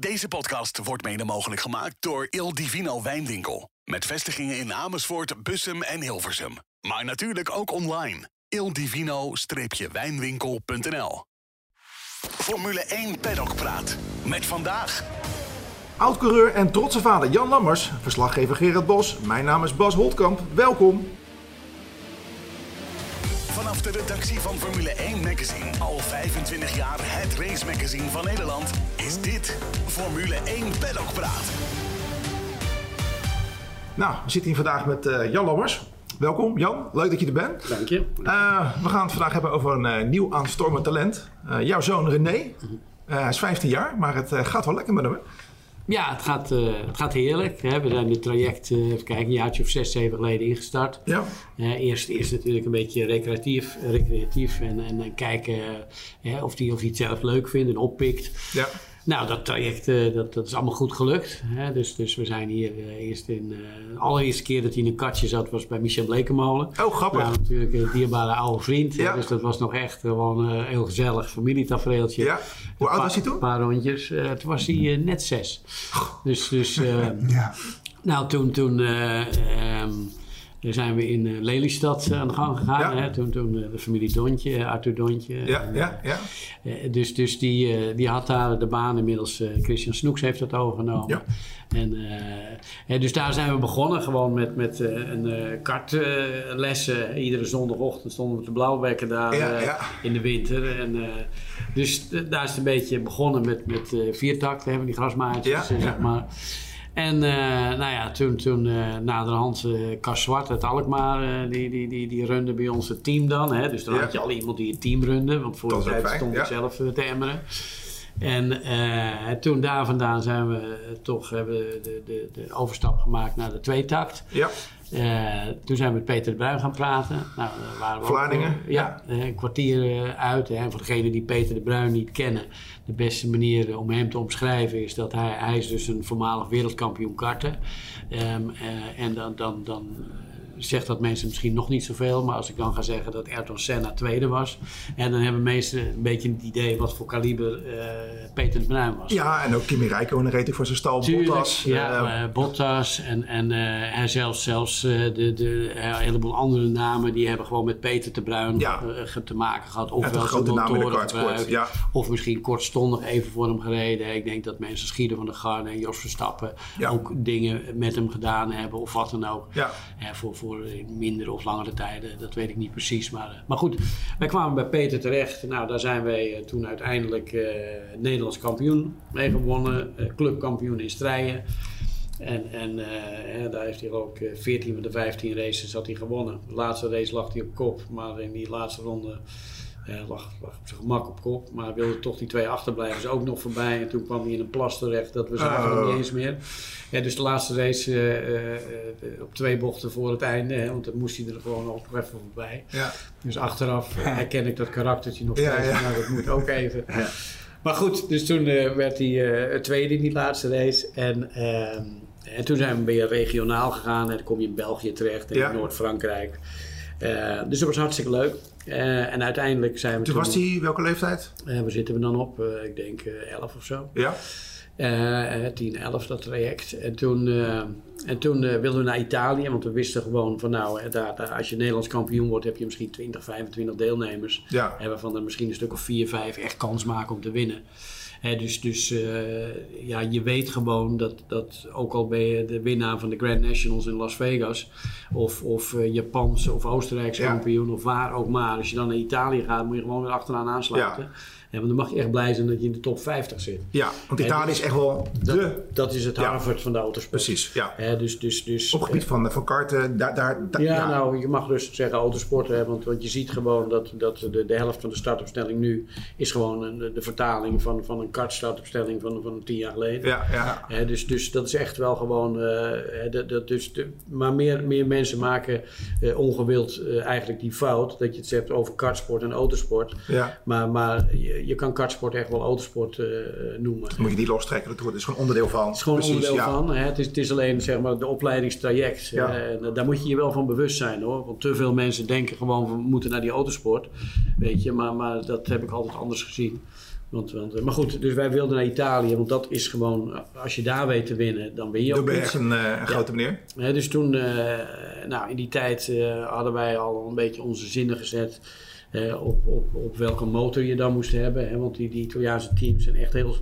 Deze podcast wordt mede mogelijk gemaakt door Il Divino Wijnwinkel. Met vestigingen in Amersfoort, Bussum en Hilversum. Maar natuurlijk ook online. ildivino-wijnwinkel.nl Formule 1 Paddock Praat. Met vandaag... Oud-coureur en trotse vader Jan Lammers, verslaggever Gerard Bos. Mijn naam is Bas Holtkamp. Welkom. Vanaf de redactie van Formule 1 Magazine, al 25 jaar het race magazine van Nederland, is dit Formule 1 Paddock Praat. Nou, we zitten hier vandaag met eh, Jan Lammers. Welkom Jan, leuk dat je er bent. Dank je. Eh, we gaan het vandaag hebben over een eh, nieuw aanstormend talent. Eh, jouw zoon René. Eh, hij is 15 jaar, maar het gaat wel lekker met hem. hè? Ja, het gaat, eh, het gaat heerlijk. Hè. We zijn dit traject, even kijken, een jaartje of zes, zeven geleden ingestart. Ja. Eh, eerst, eerst natuurlijk een beetje recreatief, recreatief en, en, en kijken of hij of hij het zelf leuk vindt en oppikt. Ja. Nou, dat traject eh, dat, dat is allemaal goed gelukt. Hè? Dus, dus we zijn hier eh, eerst in... eh, de allereerste keer dat hij in een katje zat was bij Michel Blekemolen. Oh, grappig. Nou, natuurlijk een dierbare oude vriend. Ja. Dus dat was nog echt gewoon een heel gezellig familietafereeltje. Ja. Hoe oud was hij Een toen? paar rondjes. Eh, toen was hij net zes. Dus, dus eh, Ja. nou, toen, toen eh, ehm, zijn we in eh, Lelystad aan de gang gegaan. Ja. Hè? Toen, toen eh, de familie Dontje, eh, Arthur Dontje. Ja, En, ja, ja. eh, dus dus die, eh, die had daar de baan inmiddels. eh, Christian Snoeks heeft dat overgenomen. Ja. En, eh, eh, dus daar zijn we begonnen. Gewoon met, met eh, een eh kartlessen. Iedere zondagochtend stonden we te blauwbekken daar Ja, eh, ja. in de winter. En, eh, dus eh, daar is het een beetje begonnen met, met eh viertakten. Hebben die grasmaatjes, eh, zeg maar. En eh, nou ja, toen, toen eh, naderhand eh Cas Zwart uit Alkmaar, die, die, die, die runde bij ons het team dan. Hè? Dus dan Ja. had je al iemand die het team runde, want voor de tijd fijn, stond ja. ik zelf te emmeren. En eh, toen daar vandaan zijn we toch hebben de, de, de overstap gemaakt naar de tweetakt. Ja. Eh, toen zijn we met Peter de Bruin gaan praten. Nou, waren we Vlaardingen, eh, ja, een kwartier uit. En voor degenen die Peter de Bruin niet kennen, de beste manier om hem te omschrijven is dat hij, hij is dus een voormalig wereldkampioen karten. Eh, en dan, dan, dan zegt dat mensen misschien nog niet zoveel, maar als ik dan ga zeggen dat Ayrton Senna tweede was, en dan hebben mensen een beetje het idee wat voor kaliber eh, Peter de Bruin was. Ja, en ook Kimi Räikkönen reed ik voor zijn stal. Tuurlijk, Bottas. ja, eh, eh, Bottas en, en hij zelfs, zelfs de, de, een heleboel andere namen die hebben gewoon met Peter de Bruin Ja. te maken gehad. Ofwel grote de motoren gebruikt, ja. of misschien kortstondig even voor hem gereden. Ik denk dat mensen Schieder van der Garde en Jos Verstappen Ja. ook dingen met hem gedaan hebben of wat dan ook. Ja. Eh, voor, voor mindere of langere tijden, dat weet ik niet precies. Maar, eh, maar goed, wij kwamen bij Peter terecht. Nou, daar zijn wij eh, toen uiteindelijk eh, Nederlands kampioen mee gewonnen. clubkampioen in strijden. En, en daar heeft hij ook eh, 14 van de 15 races had hij gewonnen. De laatste race lag hij op kop, maar in die laatste ronde lag, lag op zijn gemak op kop. Maar wilde toch die twee achterblijvers ook nog voorbij. En toen kwam hij in een plas terecht, dat we zagen hem Oh. niet eens meer. Ja, dus de laatste race eh, eh, eh, op twee bochten voor het einde, hè, want dan moest hij er gewoon nog even voorbij. ja. Dus achteraf herken ik dat karaktertje nog steeds. ja. Nou, dat moet ook even. Maar goed, dus toen werd hij het tweede in die laatste race. En, ehm, en toen zijn we weer regionaal gegaan. En dan kom je in België terecht en in Noord-Frankrijk. Eh, dus dat was hartstikke leuk. Eh, en uiteindelijk zijn we Toen was hij welke leeftijd? eh, waar zitten we dan op? Ik denk eh 11 of zo. Ja. Eh, eh, 10, 11 dat traject. En toen, en toen wilden we naar Italië, want we wisten gewoon van nou, daar, daar, als je Nederlands kampioen wordt, heb je misschien 20, 25 deelnemers. Ja. En waarvan er misschien een stuk of 4, 5 echt kans maken om te winnen. Dus dus eh, ja, je weet gewoon dat, dat ook al ben je de winnaar van de Grand Nationals in Las Vegas, of, of eh, Japanse of Oostenrijkse Ja. kampioen, of waar ook maar. Als je dan naar Italië gaat, moet je gewoon weer achteraan aansluiten. Want dan mag je echt blij zijn dat je in de top 50 zit. Ja, want Italië is echt wel de... Dat, is het. Harvard van de autosport. Precies, ja. Hè, dus, dus, dus, Op gebied van, van karten, daar... daar, ja, nou, je mag rustig zeggen autosport, hè, want, want je ziet gewoon dat, dat de, de helft van de startopstelling nu is gewoon een, de vertaling van, van een kartstartopstelling van, van tien jaar geleden. Ja, ja. Hè, dus, dus dat is echt wel gewoon. eh, hè, dat, dat, dus de, maar meer, meer mensen maken eh, ongewild eh, eigenlijk die fout dat je het hebt over kartsport en autosport. ja. Maar, maar je, je kan kartsport echt wel autosport eh, noemen. Dan moet je die lostrekken, dat wordt- is gewoon onderdeel van. Het is gewoon Precies, onderdeel ja. van. Hè? Het, is, het is alleen zeg maar, de opleidingstraject. Ja. Eh, en, eh, daar moet je je wel van bewust zijn hoor. Want te veel mensen denken gewoon we moeten naar die autosport. Weet je, maar, maar dat heb ik altijd anders gezien. Want, want, eh, maar goed, dus wij wilden naar Italië, want dat is gewoon, eh, als je daar weet te winnen, dan win je Dan ook ben je echt een, eh, een grote meneer. Dus toen, eh, nou in die tijd eh, hadden wij al een beetje onze zinnen gezet op, op, op welke motor je dan moest hebben. Hè, want die, die Italiaanse teams zijn echt heel,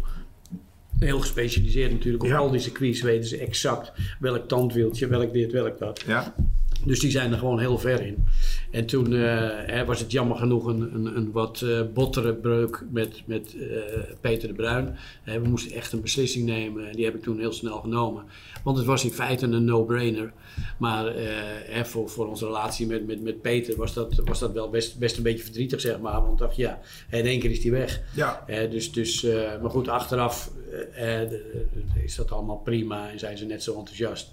heel gespecialiseerd natuurlijk. Op Ja. al die circuits weten ze exact welk tandwieltje, welk dit, welk dat. Ja, Dus die zijn er gewoon heel ver in. En toen eh, hè, was het jammer genoeg een, een, een wat eh, bottere breuk met, met eh, Peter de Bruin. We moesten echt een beslissing nemen. Die heb ik toen heel snel genomen. Want het was in feite een no-brainer. Maar voor, voor onze relatie met, met, met Peter was dat, was dat wel best, best een beetje verdrietig, zeg maar. Want dacht, ja, in één keer is die weg. ja. Dus, dus, maar goed, achteraf is dat allemaal prima en zijn ze net zo enthousiast.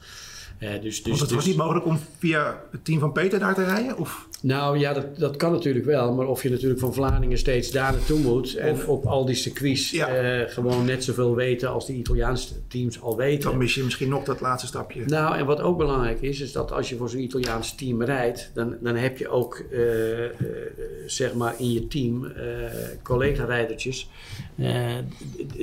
Eh, dus, dus, Want het was dus- niet mogelijk om via het team van Peter daar te rijden? Of? Nou ja, dat, dat kan natuurlijk wel. Maar of je natuurlijk van Vlaardingen steeds daar naartoe moet. En Of- op al die circuits Ja. eh, gewoon net zoveel weten als die Italiaanse teams al weten. Dan mis je misschien nog dat laatste stapje. Nou, en wat ook belangrijk is, is dat als je voor zo'n Italiaans team rijdt, dan, dan heb je ook, eh, eh, zeg maar, in je team collega-rijdertjes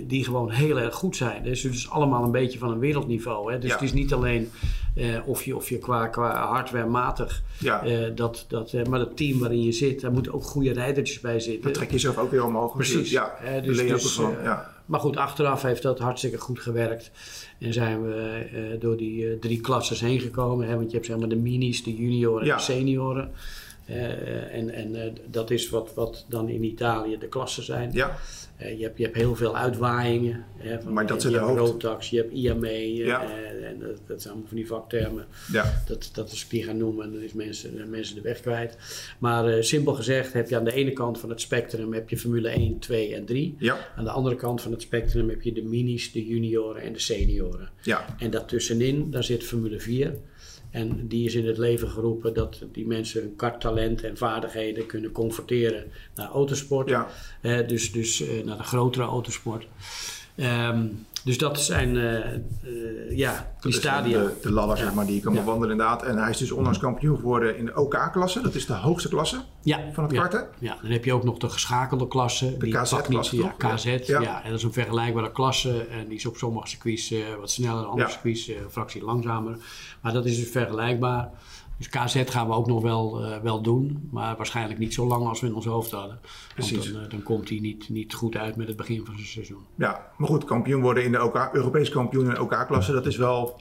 die gewoon heel erg goed zijn. Dus het is allemaal een beetje van een wereldniveau. Hè? Dus Ja. het is niet alleen eh, of je, of je qua, qua hardwarematig, Ja, eh, dat, dat, eh, maar het team waarin je zit, daar moeten ook goede rijdertjes bij zitten. dan trek je zelf ook weer omhoog. Precies. Ja, dus, dus, van. ja. Maar goed, achteraf heeft dat hartstikke goed gewerkt. En zijn we door die drie klasses heen gekomen. Hè? Want je hebt zeg maar de minis, de junioren Ja. en de senioren. Eh, en en eh, dat is wat, wat dan in Italië de klassen zijn. ja, Eh, je, hebt, je hebt heel veel uitwaaiingen. Hè, van, Maar dat je, zijn de hoofd- Rotax, je hebt IME. Ja. en dat, dat zijn allemaal van die vaktermen. ja. Dat, dat als ik die ga noemen, dan is mensen, mensen de weg kwijt. Maar simpel gezegd heb je aan de ene kant van het spectrum heb je Formule 1, 2 en 3. Ja, Aan de andere kant van het spectrum heb je de minis, de junioren en de senioren. ja, En daartussenin, daar zit Formule 4. En die is in het leven geroepen dat die mensen hun karttalent en vaardigheden kunnen converteren naar autosport. ja. Dus dus eh, naar de grotere autosport. Ehm, dus dat zijn eh, eh, ja, die Dat stadia. De, de ladder, Ja. zeg maar, die je kan bewandelen inderdaad. En hij is dus onlangs kampioen geworden in de OK-klasse. Dat is de hoogste klasse van het karten. Ja, dan heb je ook nog de geschakelde klasse. die KZ-klasse, Ja? KZ. Ja. En dat is een vergelijkbare klasse. En die is op sommige circuits eh, wat sneller, andere circuits een fractie langzamer. Maar dat is dus vergelijkbaar. Dus KZ gaan we ook nog wel, eh, wel doen. Maar waarschijnlijk niet zo lang als we in ons hoofd hadden. Precies. Want dan, eh, dan komt hij niet, niet goed uit met het begin van zijn seizoen. Ja, maar goed, kampioen worden in de OK, Europees kampioen in de OK-klasse, dat is wel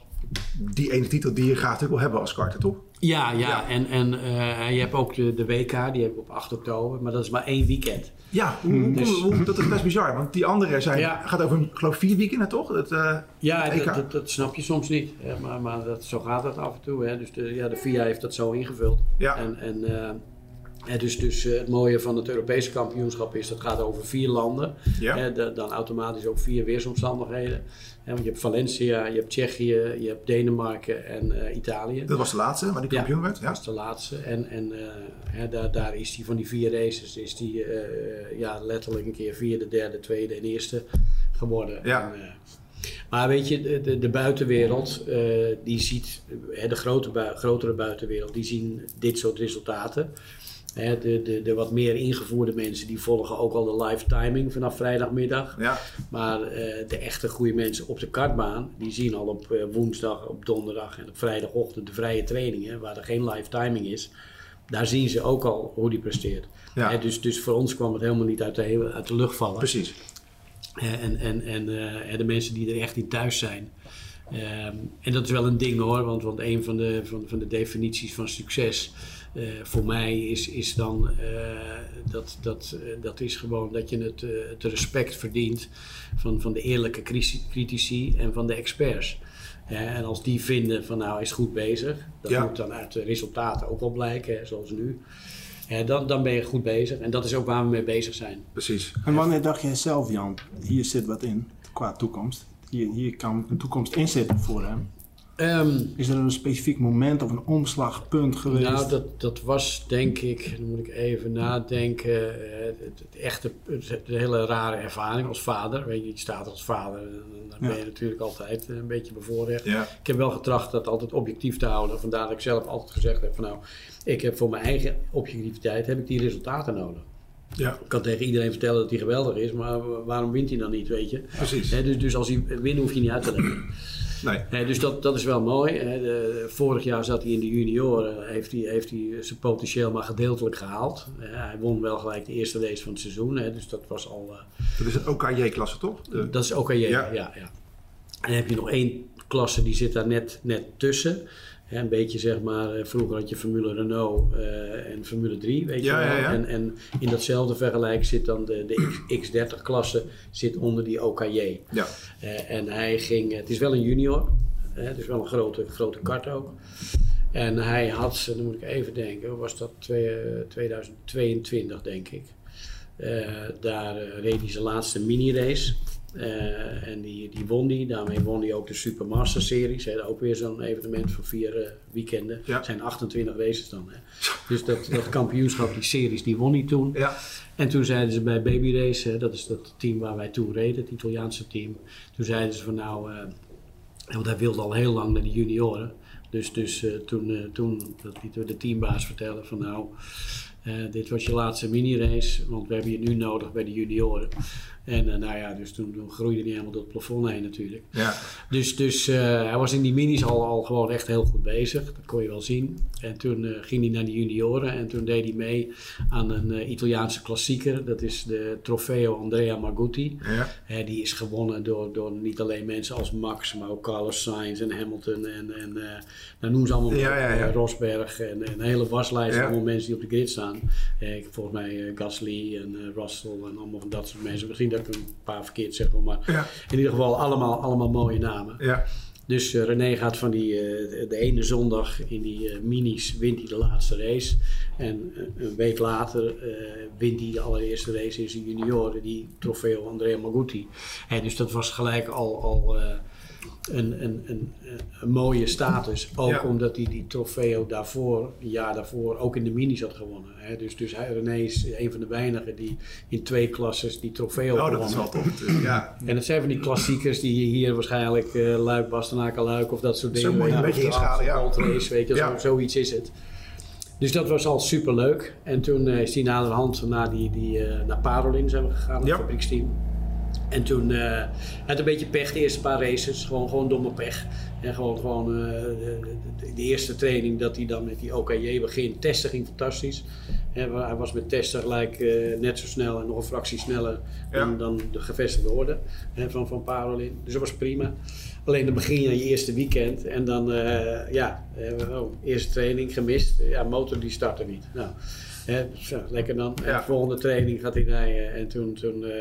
die ene titel die je graag natuurlijk wil hebben als karter, toch? Ja, ja. Ja. en, en eh, je hebt ook de, de WK, die heb ik op 8 oktober. Maar dat is maar één weekend. Ja, hoe, hoe- Dus- hoe- dat is best bizar, want die andere zijn, Ja. gaat over, ik geloof, vier weekenden, toch? Het, eh, Ja, dat, dat, dat snap je soms niet. hè, maar maar dat, zo gaat het af en toe. Hè. Dus de, ja, de FIA heeft dat zo ingevuld. Ja. En, en, eh, hè, dus dus eh, het mooie van het Europese kampioenschap is dat gaat over vier landen. Ja. Hè, da- dan automatisch ook vier weersomstandigheden. Want je hebt Valencia, je hebt Tsjechië, je hebt Denemarken en eh, Italië. Dat was de laatste, waar die kampioen werd. Ja. Dat is de laatste. En, en eh, hè, daar, daar is hij van die vier races, is die eh, ja, letterlijk een keer vierde, derde, tweede en eerste geworden. Ja. En, maar weet je, de, de, buitenwereld, eh, die ziet, de grote bui- grotere buitenwereld, die zien dit soort resultaten. De, de, de wat meer ingevoerde mensen, die volgen ook al de live timing vanaf vrijdagmiddag. Ja, Maar eh, de echte goede mensen op de kartbaan, die zien al op eh, woensdag, op donderdag en op vrijdagochtend de vrije trainingen, waar er geen live timing is. Daar zien ze ook al hoe die presteert. Ja. Dus, dus voor ons kwam het helemaal niet uit de, uit de lucht vallen. precies. En en, en eh, de mensen die er echt in thuis zijn. Ehm, en dat is wel een ding hoor, want, want een van de, van, van de definities van succes eh, voor mij is, is dan eh, dat, dat, dat is gewoon dat je het, het respect verdient van, van de eerlijke critici en van de experts. En als die vinden van nou hij is goed bezig, dat Ja. moet dan uit de resultaten ook wel blijken, hè, zoals nu. Hè, dan, dan ben je goed bezig en dat is ook waar we mee bezig zijn. Precies. En wanneer dacht jij zelf, Jan, hier zit wat in qua toekomst? Hier, hier kan een toekomst in zitten voor hem. Ehm, Is er een specifiek moment of een omslagpunt geweest? Nou, dat, dat was denk ik, dan moet ik even nadenken, eh, het, het, het echte, het, een hele rare ervaring als vader. Weet je, je staat als vader, en dan ben je natuurlijk altijd een beetje bevoorrecht. Ja, Ik heb wel getracht dat altijd objectief te houden. Vandaar dat ik zelf altijd gezegd heb van nou, ik heb voor mijn eigen objectiviteit heb ik die resultaten nodig. Ja, Ik kan tegen iedereen vertellen dat hij geweldig is, maar waarom wint hij dan niet, weet je? precies. Hè, dus, dus als hij wint, hoef je niet uit te leggen. Nee. Dus dat, dat is wel mooi. De- vorig jaar zat hij in de junioren, heeft hij, heeft hij zijn potentieel maar gedeeltelijk gehaald. Hij won wel gelijk de eerste race van het seizoen, dus dat was al... eh, Dat is een OKJ-klasse, toch? De- dat is OKJ, ja. Ja. Ja, En dan heb je nog één klasse die zit daar net, net tussen. Een beetje zeg maar, eh, vroeger had je Formule Renault eh, en Formule 3, weet Ja, je wel. ja, ja. En, en in datzelfde vergelijk zit dan de, de X, 30 klasse zit onder die OKJ. Ja. Eh, en hij ging, het is wel een junior, hè, het is wel een grote, grote kart ook. En hij had, dan moet ik even denken, was dat twee- eh, 2022 denk ik. Daar reed hij zijn laatste mini-race. Eh, en die, die won die. Daarmee won hij ook de Supermaster Series. Hè. Ook weer zo'n evenement van vier eh, weekenden. Ja. Het zijn 28 races dan. Hè. Dus dat, dat kampioenschap, die series, die won hij toen. Ja. En toen zeiden ze bij Baby Race, hè, dat is dat team waar wij toen reden, het Italiaanse team. Toen zeiden ze van nou, eh, want hij wilde al heel lang naar de junioren. Dus, dus toen, toen dat lieten we de teambaas vertellen van nou, dit was je laatste mini-race, want we hebben je nu nodig bij de junioren. En eh, nou ja, dus toen, toen groeide hij helemaal door het plafond heen natuurlijk. Ja. Dus, dus eh, hij was in die minis al, al gewoon echt heel goed bezig. Dat kon je wel zien. En toen eh, ging hij naar de junioren. En toen deed hij mee aan een Italiaanse klassieker. Dat is de Trofeo Andrea Margutti. Ja. Die is gewonnen door, door niet alleen mensen als Max, maar ook Carlos Sainz en Hamilton. En, en nou noem ze allemaal Ja, Rosberg. En, en een hele waslijst. Allemaal mensen die op de grid staan. Volgens mij Gasly en Russell en allemaal van dat soort mensen. Misschien dat ik een paar verkeerd zeg. Maar Ja. in ieder geval allemaal, allemaal mooie namen. Ja. Dus eh, René gaat van die, eh, de ene zondag in die eh, minis wint hij de laatste race. En een week later wint hij de allereerste race in zijn junioren, die Trofeo Andrea Magutti. Hè, dus dat was gelijk al, al een, een, een, een mooie status. Ook Ja. omdat hij die Trofeo daarvoor, een jaar daarvoor, ook in de minis had gewonnen. Hè. Dus, dus hij, René is een van de weinigen die in twee klasses die Trofeo Oh, gewonnen dat is wel natuurlijk. Ja. en het zijn van die klassiekers die je hier waarschijnlijk uh, Luik, Bastenaken, Luik of dat soort Zo dingen. moet je een beetje inschalen, ja. Gold Race, weet je, Ja. zo, zoiets is het. Dus dat was al super leuk. En toen eh, is hij naderhand naar, die, die, eh, naar Parolin zijn we gegaan, Ja. het fabrieksteam. En toen eh had een beetje pech, de eerste paar races. Gewoon, gewoon domme pech. En gewoon, gewoon eh, de, de- de eerste training dat hij dan met die OKJ begint. Testen ging fantastisch. Hij was met testen gelijk eh, net zo snel en nog een fractie sneller dan, Ja. dan de gevestigde orde van, van Parolin. Dus dat was prima. Alleen dan begin je aan je eerste weekend en dan, ja, eh, oh, eerste training gemist. Ja, motor die startte niet. Nou, hè, zo, lekker dan. En de volgende training gaat hij rijden en toen, toen eh,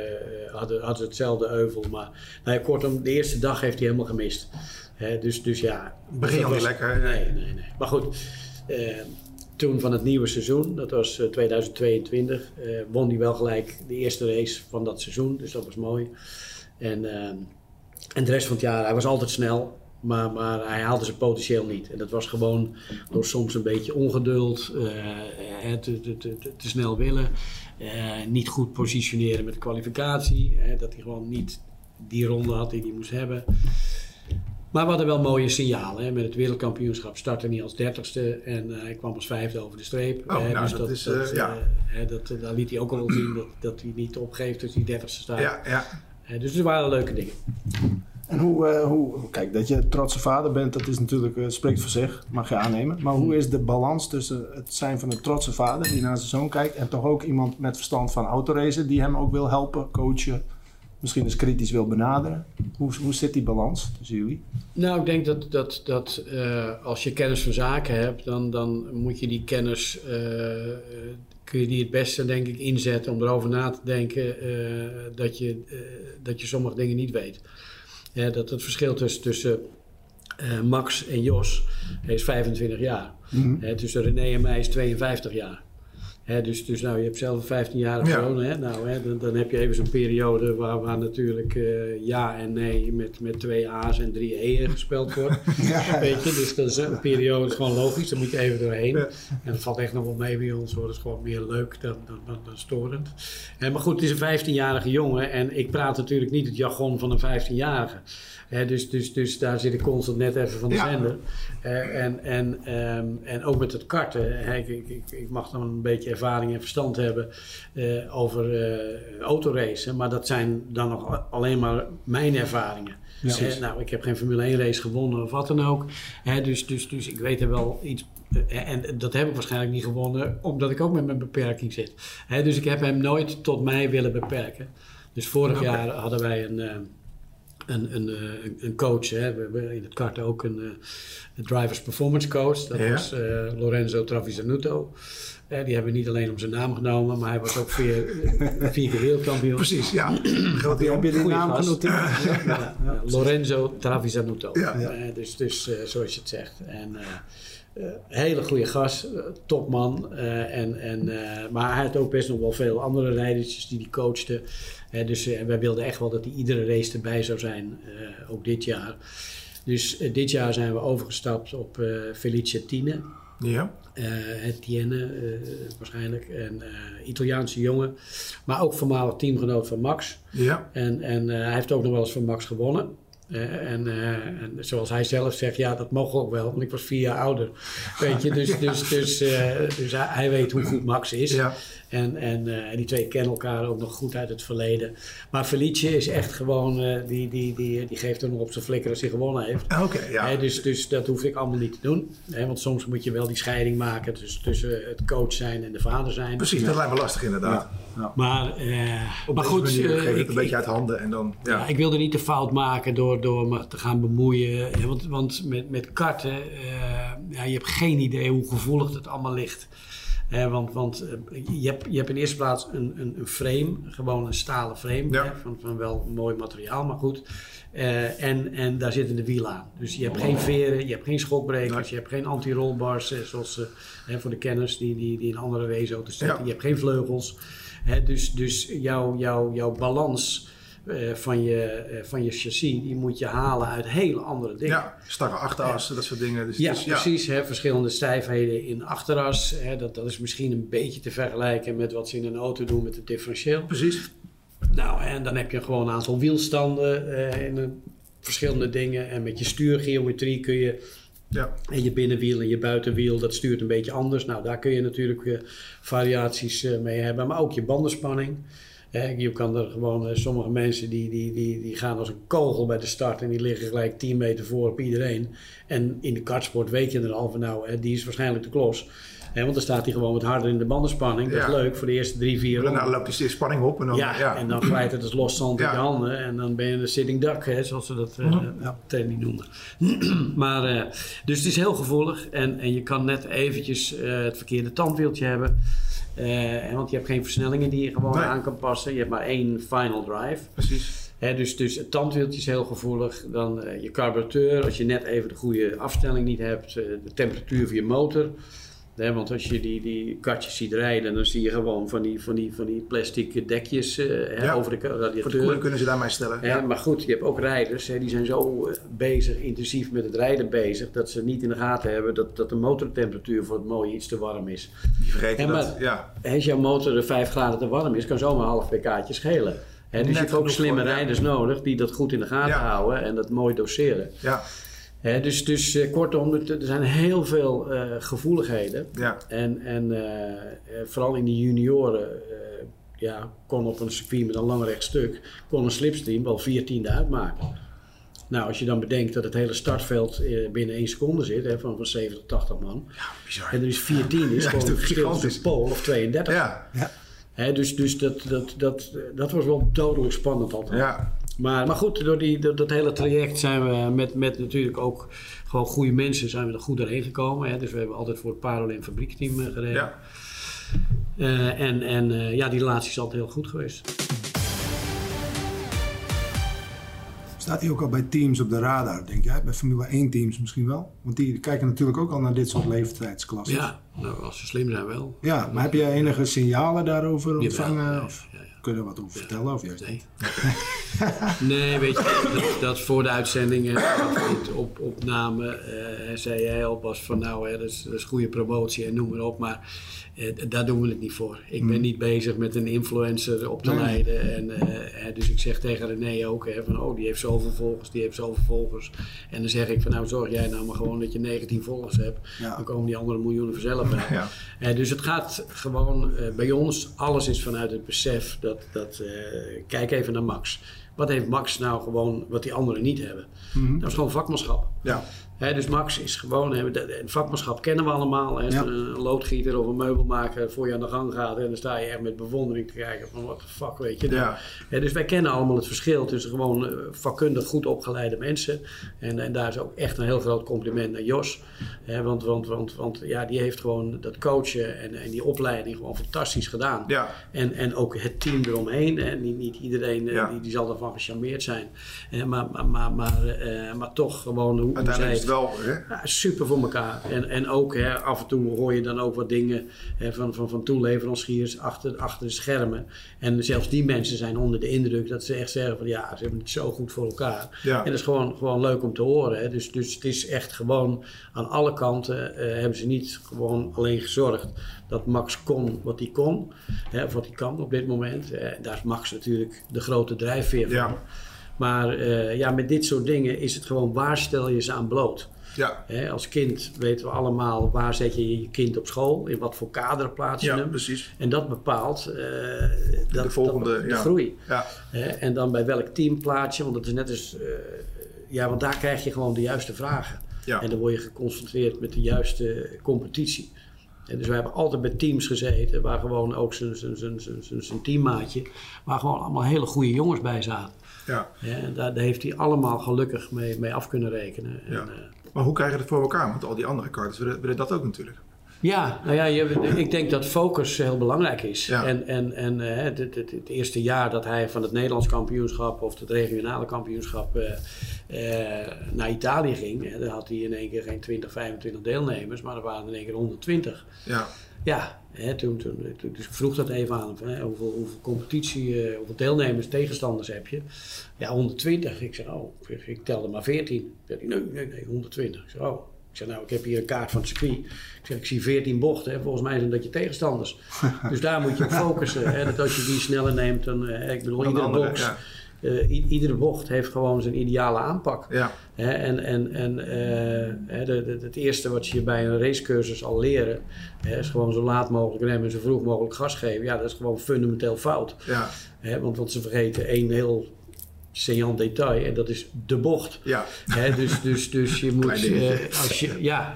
hadden, hadden ze hetzelfde euvel. Maar nou kortom, de eerste dag heeft hij helemaal gemist. Hè, dus, dus ja. Begin al niet lekker. Nee, nee, nee. Maar goed, eh, toen van het nieuwe seizoen, dat was eh, 2022, eh, won hij wel gelijk de eerste race van dat seizoen. Dus dat was mooi. En, eh, en de rest van het jaar, hij was altijd snel. Maar, maar hij haalde zijn potentieel niet. En dat was gewoon door soms een beetje ongeduld, eh, te, te, te, te- te snel willen, eh, niet goed positioneren met de kwalificatie. dat hij gewoon niet die ronde had die hij moest hebben. Maar we hadden wel mooie signalen. Hè. Met het wereldkampioenschap startte hij als dertigste en eh, hij kwam als vijfde over de streep. Oh, nou, dat is, ja. dat, daar liet hij ook al wel zien dat, dat hij niet opgeeft als hij dertigste staat. Ja, ja. Dus er waren leuke dingen. En hoe, eh, hoe, kijk, dat je trotse vader bent, dat is natuurlijk, eh, spreekt voor zich, mag je aannemen. Maar hoe is de balans tussen het zijn van een trotse vader die naar zijn zoon kijkt en toch ook iemand met verstand van autoracen die hem ook wil helpen, coachen, misschien eens kritisch wil benaderen? Hoe, hoe zit die balans tussen jullie? Nou, ik denk dat, dat, dat eh, als je kennis van zaken hebt, dan, dan moet je die kennis, kun je die het beste denk ik inzetten om erover na te denken dat, je, dat je sommige dingen niet weet. Hè, dat het verschil tussen, tussen eh, Max en Jos is 25 jaar. Hè, tussen René en mij is 52 jaar. Dus, dus nou, je hebt zelf een 15-jarige Ja. zoon. Hè? Nou, hè, dan, dan heb je even zo'n periode waar, waar natuurlijk eh, ja en nee met, met twee A's en drie E'en gespeeld wordt. Weet je, dus dat is een periode is gewoon logisch, daar moet je even doorheen. Ja. En dat valt echt nog wel mee bij ons hoor, dat is gewoon meer leuk dan, dan, dan, dan storend. Maar goed, het is een 15-jarige jongen en ik praat natuurlijk niet het jargon van een 15-jarige. Hè, dus, dus, dus daar zit ik constant net even van de Ja. zender. Eh, en, en, ehm, en ook met het karten, hè, ik, ik, ik, mag dan een beetje ervaring en verstand hebben eh, over eh autoracen. Maar dat zijn dan nog alleen maar mijn ervaringen. Ja. Nou, ik heb geen Formule 1 race gewonnen of wat dan ook. Hè, dus, dus, dus ik weet er wel iets. En dat heb ik waarschijnlijk niet gewonnen, omdat ik ook met mijn beperking zit. Dus ik heb hem nooit tot mij willen beperken. Dus vorig Oké. jaar hadden wij een, eh, een, een, eh, een- een coach. Hè. We hebben in het kart ook een, eh, een drivers performance coach. Dat Ja. was eh, Lorenzo Travisanuto. Eh, die hebben we niet alleen om zijn naam genomen, maar hij was ook vier, vier keer wereldkampioen. Precies, ja. Grote Heb je die naam genoteerd? Ja, Ja, ja, Lorenzo Travisanuto. Ja. Eh, dus dus eh, zoals je het zegt. En, eh, hele goede gast, topman. en, en, maar hij had ook best nog wel veel andere rijdertjes die hij coachte. Eh, dus wij wilden echt wel dat hij iedere race erbij zou zijn, ook dit jaar. Dus dit jaar zijn we overgestapt op Felice Tine. Ja. eh Etienne eh, waarschijnlijk. En eh, Italiaanse jongen. Maar ook voormalig teamgenoot van Max. Ja. En, en eh, hij heeft ook nog wel eens van Max gewonnen. Eh, en, eh, en zoals hij zelf zegt, ja, dat mocht ook wel, want ik was vier jaar ouder. Weet je, dus, dus, dus, eh, dus hij, hij weet hoe goed Max is. Ja. En, en eh, die twee kennen elkaar ook nog goed uit het verleden. Maar Felice is echt gewoon, eh, die, die, die, die geeft er nog op zijn flikker als hij gewonnen heeft. Oké, ja. Hè, dus, dus dat hoef ik allemaal niet te doen. Hè, want soms moet je wel die scheiding maken tussen, tussen het coach zijn en de vader zijn. Precies, dat lijkt me lastig inderdaad. Maar, eh, Op maar goed, manier geef het ik, een beetje uit handen en dan... Ja. ja, ik wilde niet de fout maken door, door me te gaan bemoeien. Want, want met, met karten, ja, je hebt geen idee hoe gevoelig het allemaal ligt. Want want eh, je, hebt, je hebt in eerste plaats een, een, een frame, gewoon een stalen frame. Ja. Van, van wel mooi materiaal, maar goed. Eh, en, en daar zitten de wielen aan. Dus je hebt geen veren, je hebt geen schokbrekers, Nee. je hebt geen anti-rollbars, zoals eh, hè, voor de kenners die, die, die in andere raceauto's zitten. Ja. Je hebt geen vleugels. Hè, dus dus jouw, jouw, jouw balans eh, van, je, eh, van je chassis, die moet je halen uit hele andere dingen. ja, starre achterassen, dat soort dingen. Dus, Ja, dus, precies. Hè, verschillende stijfheden in achteras. Hè, dat, dat is misschien een beetje te vergelijken met wat ze in een auto doen met het differentieel. Precies. Nou, en dan heb je gewoon een aantal wielstanden eh, een- verschillende dingen. En met je stuurgeometrie kun je Ja. en je binnenwiel en je buitenwiel, dat stuurt een beetje anders. Nou, daar kun je natuurlijk eh, variaties eh, mee hebben. Maar ook je bandenspanning. Je kan er gewoon, eh, sommige mensen die, die, die, die gaan als een kogel bij de start en die liggen gelijk 10 meter voor op iedereen. En in de kartsport weet je er al van, nou, hè, die is waarschijnlijk de klos. Hè, want dan staat hij gewoon wat harder in de bandenspanning. Dat is leuk voor de eerste drie, vier Dan ronden. loopt die spanning op en dan... Ja, Ja, en dan glijdt het als los zand in Ja. je handen. En dan ben je een sitting duck, hè, zoals ze dat eh Ja. training noemen. maar, eh, dus het is heel gevoelig. En, en je kan net eventjes eh, het verkeerde tandwieltje hebben. Eh, want je hebt geen versnellingen die je gewoon Nee. aan kan passen. Je hebt maar één final drive. precies. Hè, dus, dus het tandwieltje is heel gevoelig. Dan eh, je carburateur, als je net even de goede afstelling niet hebt. eh, de temperatuur van je motor. Want als je die, die kartjes ziet rijden, dan zie je gewoon van die, van die, van die plastic dekjes hè, Ja. over de Voor de koeling kunnen ze daarmee stellen. Ja. Maar goed, je hebt ook rijders, hè, die zijn zo eh, bezig, intensief met het rijden bezig, dat ze niet in de gaten hebben dat, dat de motortemperatuur voor het mooie iets te warm is. Die vergeten Ja, maar- dat. Ja. Als jouw motor er 5 graden te warm is, kan zomaar een half pk'tje schelen. Hè, dus Net je hebt ook slimme voor, ja. rijders nodig die dat goed in de gaten houden en dat mooi doseren. Ja. Hè, dus dus eh, kortom, er er zijn heel veel eh, gevoeligheden. Ja. En, en eh, vooral in de junioren eh, ja, kon op een circuit met een lang rechtstuk kon een slipstream wel 14e uitmaken. Nou, als je dan bedenkt dat het hele startveld binnen 1 seconde zit, hè, van, van 70, 80 man. Bizar. En er is 14 is Ja, gewoon is verschil tussen Pool of 32. Ja. Hè, dus dus dat, dat, dat, dat was wel dodelijk spannend altijd. Ja. Maar, maar goed, door die, door dat hele traject zijn we met, met natuurlijk ook gewoon goede mensen zijn we er goed doorheen gekomen. Hè. Dus we hebben altijd voor het Parolin fabriekteam eh, gereden. Ja. Eh, en en eh, ja, die relatie is altijd heel goed geweest. Staat hij ook al bij teams op de radar, denk jij? Bij Formule 1 teams misschien wel? Want die kijken natuurlijk ook al naar dit soort leeftijdsklassen. Ja, nou, als ze slim zijn wel. Ja, maar heb jij enige signalen daarover ontvangen? of ja, ja. kun je er wat over vertellen? Of juist Nee. nee, weet je, dat, dat voor de uitzendingen op, opname eh, zei jij al was van nou, hè, dat, is, dat is goede promotie en noem maar op. Maar eh, daar doen we het niet voor. Ik ben niet bezig met een influencer op te Nee. leiden. En, eh, dus ik zeg tegen René ook hè, van oh, die heeft zoveel volgers, die heeft zoveel volgers. En dan zeg ik van nou, zorg jij nou maar gewoon dat je 19 volgers hebt. Dan komen die andere miljoenen vanzelf Ja. Eh, dus het gaat gewoon eh, bij ons, alles is vanuit het besef dat, dat eh, kijk even naar Max. Wat heeft Max nou gewoon wat die anderen niet hebben? Mhm. Dat is gewoon vakmanschap. Ja. Dus Max is gewoon, de- de- vakmanschap kennen we allemaal. Hè, als Ja. er een loodgieter of een meubelmaker voor je aan de gang gaat en dan sta je echt met bewondering te kijken van what the fuck, weet je. Ja. Dus wij kennen allemaal het verschil tussen gewoon eh, vakkundig goed opgeleide mensen. En, en daar is ook echt een heel groot compliment naar Jos. Want want, want, want ja, die heeft gewoon dat coachen en, en die opleiding gewoon fantastisch gedaan. Ja. En, en ook het team eromheen. Hè. Niet, niet iedereen eh, die, die zal ervan gecharmeerd zijn. Eh, maar, maar, maar, maar, eh, maar toch gewoon hoe, hoe zij het wel... Hè? ja, super voor elkaar. En, en ook hè, af en toe hoor je dan ook wat dingen hè, van, van, van toeleveranciers achter, achter de schermen. En zelfs die mensen zijn onder de indruk dat ze echt zeggen van ja, ze hebben het zo goed voor elkaar. Ja. En dat is gewoon, gewoon leuk om te horen. Hè. Dus, dus het is echt gewoon aan alle kanten eh, hebben ze niet gewoon alleen gezorgd dat Max kon wat hij kon. Hè, of wat hij kan op dit moment. Eh, daar is Max natuurlijk de grote drijfveer van. Ja. Maar eh, ja, met dit soort dingen is het gewoon waar stel je ze aan bloot. Ja. Hè, als kind weten we allemaal waar zet je je kind op school, in wat voor kader plaats je Ja, hem. precies. En dat bepaalt eh, dat, De volgende, dat- de ja. groei. Ja. Hè, en dan bij welk team plaats je, want dat is net als, eh, ja, want daar krijg je gewoon de juiste vragen. Ja. En dan word je geconfronteerd met de juiste competitie. En dus wij hebben altijd bij teams gezeten waar gewoon ook zijn teammaatje, waar gewoon allemaal hele goede jongens bij zaten. Ja. Ja, en daar, daar heeft hij allemaal gelukkig mee, mee af kunnen rekenen. En, eh, Maar hoe krijg je dat voor elkaar? Want al die andere karters willen, willen dat ook natuurlijk. Ja, nou ja, je, ik denk dat focus heel belangrijk is. Ja. En, en, en eh, het, het, het, het eerste jaar dat hij van het Nederlands kampioenschap of het regionale kampioenschap eh, naar Italië ging, hè, dan had hij in één keer geen 20, 25 deelnemers, maar er waren in één keer 120. Ja. Ja, hè, toen, toen, toen- dus ik vroeg dat even aan hem, van, hè, hoeveel, hoeveel competitie, eh, hoeveel deelnemers, tegenstanders heb je? Ja, 120. Ik zeg, oh, ik, ik telde maar 14. Zei hij, nee, nee, nee, 120. Ik zeg, oh. Ik zeg, nou, ik heb hier een kaart van het circuit. Ik zeg, ik zie 14 bochten. Hè. Volgens mij zijn dat je tegenstanders. dus daar moet je op focussen. Hè. Dat als je die sneller neemt, dan, eh, ik bedoel, iedere box, ja. Eh, iedere bocht heeft gewoon zijn ideale aanpak. Ja. Hè, en en, en eh, hè, de, de- het eerste wat je bij een racecursus al leren, hè, is gewoon zo laat mogelijk remmen en zo vroeg mogelijk gas geven. Ja, dat is gewoon fundamenteel fout. Ja. Hè, want, want ze vergeten één heel saillant detail en dat is de bocht. Ja. Hè, dus, dus, dus je moet, eh, als je, ja,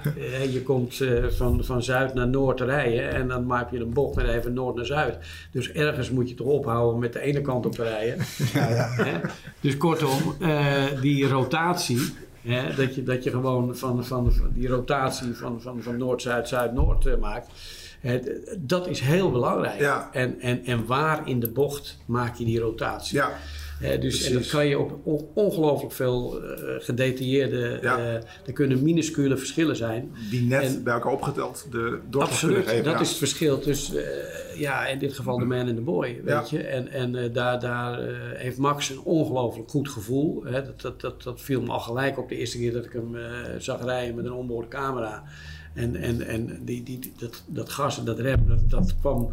je komt eh, van, van zuid naar noord rijden en dan maak je een bocht met even noord naar zuid. Dus ergens moet je toch ophouden met de ene kant op te rijden. Hè? Dus kortom, eh, die rotatie, dat, je, dat je gewoon van, van, van die rotatie van, van, van noord, zuid, zuid, noord eh, maakt. dat is heel belangrijk. Ja. En, en, en waar in de bocht maak je die rotatie? Ja. Hè, dus en dat kan je op on- ongelooflijk veel eh, gedetailleerde. Ja. eh, er kunnen minuscule verschillen zijn. Die net En- bij elkaar opgeteld de doorslag Absoluut, kunnen geven. dat ja. is het verschil tussen, eh, ja, in dit geval de man en de boy, weet je. En, en daar, daar heeft Max een ongelooflijk goed gevoel. Hè. Dat, dat, dat, dat viel me al gelijk op de eerste keer dat ik hem zag rijden met een onboard camera. En, en, en die, die- dat, dat gas en dat rem, dat, dat kwam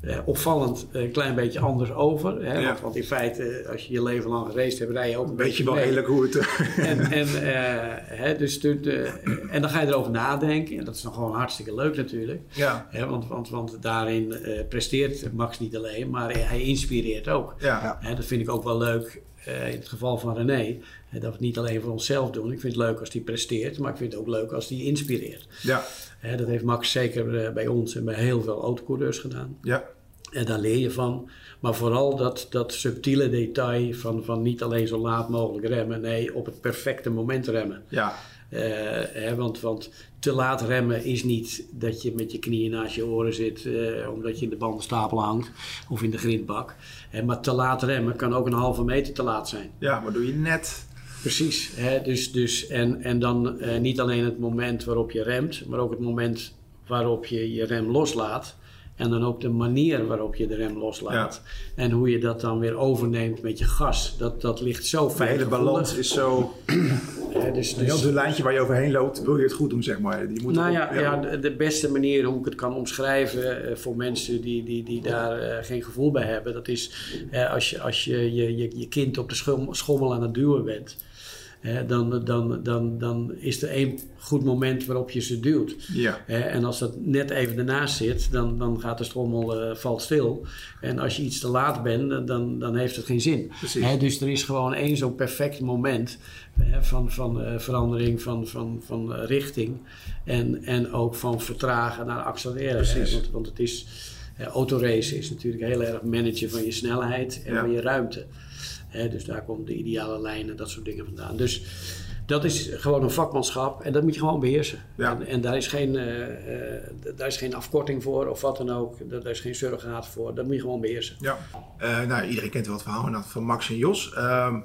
eh, opvallend een klein beetje anders over. Hè? Ja. Want, want in feite, als je je leven lang geraced hebt, rij je ook een beetje je wel redelijk hoe het... eh, En, en, eh, hè, dus, de- en dan ga je erover nadenken. En dat is nog gewoon hartstikke leuk natuurlijk. ja. Hè, want, want, want daarin eh, presteert Max niet alleen, maar hij inspireert ook. Ja. Hè, dat vind ik ook wel leuk eh, in het geval van René. hè, dat we het niet alleen voor onszelf doen. Ik vind het leuk als hij presteert, maar ik vind het ook leuk als hij inspireert. Ja. Hè, dat heeft Max zeker eh, bij ons en bij heel veel autocoureurs gedaan. Ja. En daar leer je van. Maar vooral dat, dat subtiele detail van, van niet alleen zo laat mogelijk remmen. Nee, op het perfecte moment remmen. Ja. Eh, hè, want, want te laat remmen is niet dat je met je knieën naast je oren zit eh, omdat je in de bandenstapel hangt of in de grindbak. Hè, maar te laat remmen kan ook een halve meter te laat zijn. Ja, maar doe je net... Precies. Hè? Dus, dus, en, en dan eh, niet alleen het moment waarop je remt, maar ook het moment waarop je je rem loslaat. En dan ook de manier waarop je de rem loslaat. En hoe je dat dan weer overneemt met je gas. Dat, dat ligt zo De fijn. hele balans is zo... Hè, dus, heel dus, dun lijntje waar je overheen loopt, wil je het goed doen, zeg maar. Je moet nou ja, ja, de, de beste manier hoe ik het kan omschrijven eh, voor mensen die, die, die daar eh, geen gevoel bij hebben, dat is als je, als je, je, je je kind op de schom- schommel aan het duwen bent. Dan, dan, dan, dan is er één goed moment waarop je ze duwt. Ja. En als dat net even ernaast zit, dan, dan gaat de strommel eh, valt stil. En als je iets te laat bent, dan, dan heeft het geen zin. Dus er is gewoon één zo'n perfect moment hè, van, van eh, verandering van, van, van eh, richting. En, en ook van vertragen naar accelereren. Want, want het is, eh, autoracen is natuurlijk heel erg managen van je snelheid en Ja. van je ruimte. Hè, dus daar komt de ideale lijn en dat soort dingen vandaan. Dus dat is gewoon een vakmanschap en dat moet je gewoon beheersen. Ja. En, en daar, is geen, eh, eh, daar is geen afkorting voor of wat dan ook. Daar is geen surrogaat voor. Dat moet je gewoon beheersen. Ja, Eh, nou, iedereen kent wel het verhaal van Max en Jos. Ehm,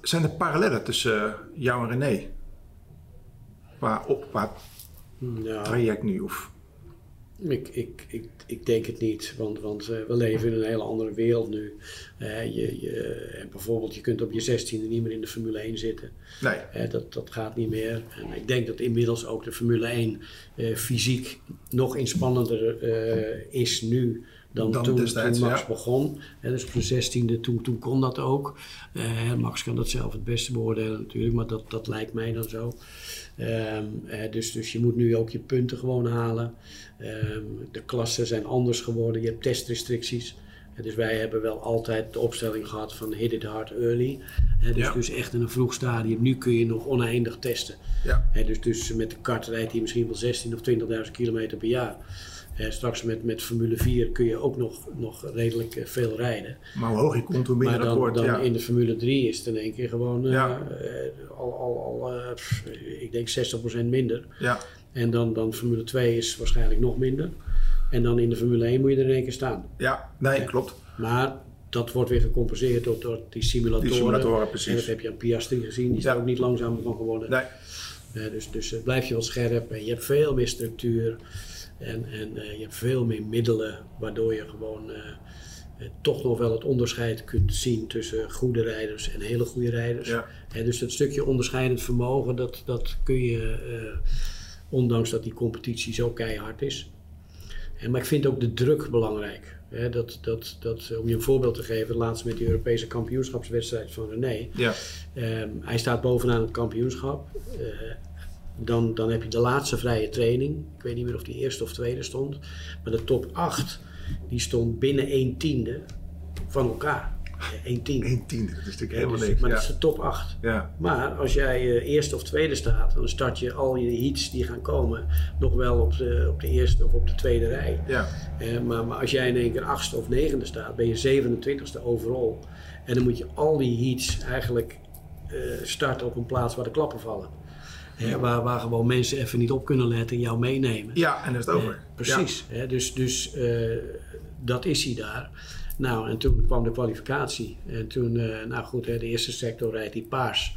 zijn er parallellen tussen jou en René? Qua, op, qua Ja. traject nu? Of, Ik, ik, ik, ik denk het niet, want, want eh, we leven in een hele andere wereld nu. Eh, je, je, en bijvoorbeeld, je kunt op je 16e niet meer in de Formule 1 zitten. nee, Eh, dat, dat gaat niet meer. En ik denk dat inmiddels ook de Formule 1 eh, fysiek nog inspannender eh, is nu dan, Dan toen, destijds, toen Max ja. begon. Eh, dus op de 16e, toen, toen kon dat ook. Eh, Max kan dat zelf het beste beoordelen natuurlijk, maar dat, dat lijkt mij dan zo. Ehm, eh, dus, dus je moet nu ook je punten gewoon halen. Ehm, de klassen zijn anders geworden, je hebt testrestricties. Dus wij hebben wel altijd de opstelling gehad van hit it hard early. Dus, Ja. dus echt in een vroeg stadium. Nu kun je nog oneindig testen. ja, Hè, dus, dus met de kart rijdt hij misschien wel 16 of 20.000 kilometer per jaar. Straks met, met Formule 4 kun je ook nog, nog redelijk eh, veel rijden. maar hoe hoog je komt, hoe minder Maar dan, wordt. dan ja. in de Formule 3 is het in één keer gewoon eh, Ja. eh, al, al, al pff, ik denk 60% minder. ja, En dan, dan Formule 2 is waarschijnlijk nog minder. En dan in de Formule 1 moet je er in één keer staan. ja, nee, klopt. Maar dat wordt weer gecompenseerd door, door die simulatoren. Die simulatoren, precies. En dat heb je aan Piastri gezien. Die is Ja. er ook niet langzamer van geworden. Nee, dus dus blijf je wel scherp en je hebt veel meer structuur en, en eh, je hebt veel meer middelen, waardoor je gewoon eh, eh, toch nog wel het onderscheid kunt zien tussen goede rijders en hele goede rijders. Ja. En dus dat stukje onderscheidend vermogen, dat, dat kun je, ondanks dat die competitie zo keihard is. En, maar ik vind ook de druk belangrijk. Hè, dat, dat, dat, om je een voorbeeld te geven, laatst met die Europese kampioenschapswedstrijd van René. ja, Ehm, hij staat bovenaan het kampioenschap. Dan, dan heb je de laatste vrije training. Ik weet niet meer of die eerste of tweede stond. Maar de top 8 die stond binnen 1 tiende van elkaar. 1 tiende. 1 tiende, dat is natuurlijk helemaal dus- niks. maar Ja. dat is de top 8. Ja, Maar als jij eh, eerste of tweede staat, dan start je al je heats die gaan komen nog wel op de, op de eerste of op de tweede rij. ja, Eh, maar, maar als jij in één keer achtste of negende staat, ben je 27ste overal. En dan moet je al die heats eigenlijk eh, starten op een plaats waar de klappen vallen. Hè, waar, waar gewoon mensen even niet op kunnen letten en jou meenemen. ja, en dan is het over. Precies. Hè, dus dus eh, dat is hij daar. Nou, en toen kwam de kwalificatie. En toen, eh, nou goed, hè, de eerste sector rijdt hij paars.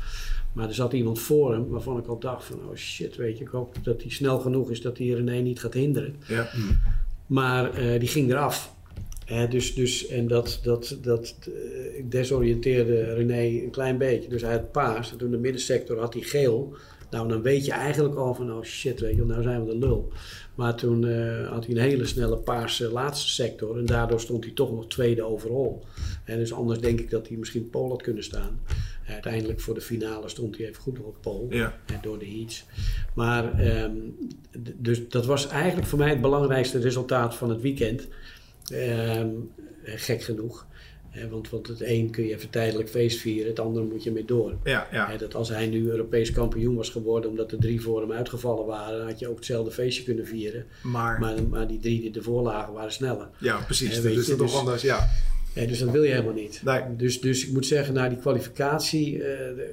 Maar er zat iemand voor hem waarvan ik al dacht van, oh shit, weet je, ik hoop dat hij snel genoeg is dat hij René niet gaat hinderen. Ja. Maar eh, die ging eraf. Hè, dus, dus, en dat, dat, dat eh, desoriënteerde René een klein beetje. Dus hij had paars. En toen de middensector had hij geel. Nou, dan weet je eigenlijk al van, oh shit, weet je, nou zijn we de lul. Maar toen eh, had hij een hele snelle paarse laatste sector. En daardoor stond hij toch nog tweede overal. En dus anders denk ik dat hij misschien pole had kunnen staan. Uiteindelijk voor de finale stond hij even goed nog op pole. Ja. door de heats. Maar ehm, dus dat was eigenlijk voor mij het belangrijkste resultaat van het weekend. Ehm, gek genoeg. Want, want het een kun je even tijdelijk feest vieren, het andere moet je mee door. ja, ja. Dat als hij nu Europees kampioen was geworden omdat er drie voor hem uitgevallen waren, dan had je ook hetzelfde feestje kunnen vieren. Maar, Maar, maar die drie die ervoor lagen waren sneller. ja, precies. Hè, Dat is toch dus- anders, ja. Dus dat wil je helemaal niet. Nee. Dus, dus ik moet zeggen, na die kwalificatie eh,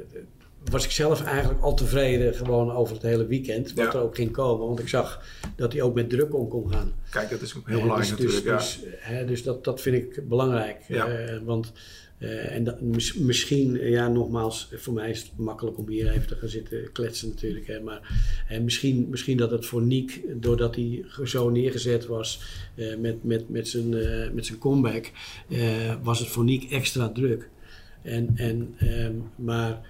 was ik zelf eigenlijk al tevreden gewoon over het hele weekend. Wat Ja. er ook ging komen. Want ik zag dat hij ook met druk om kon gaan. Kijk, dat is ook heel Hè, belangrijk dus, natuurlijk. Dus, ja. dus, hè, dus dat, dat vind ik belangrijk. Ja. Eh, want eh, en dat, mis- misschien, eh, ja, nogmaals, voor mij is het makkelijk om hier even te gaan zitten kletsen natuurlijk. Hè, maar eh, misschien, misschien dat het voor Niek, doordat hij zo neergezet was eh, met, met, met, zijn, eh, met zijn comeback, eh, was het voor Niek extra druk. En, en, ehm, maar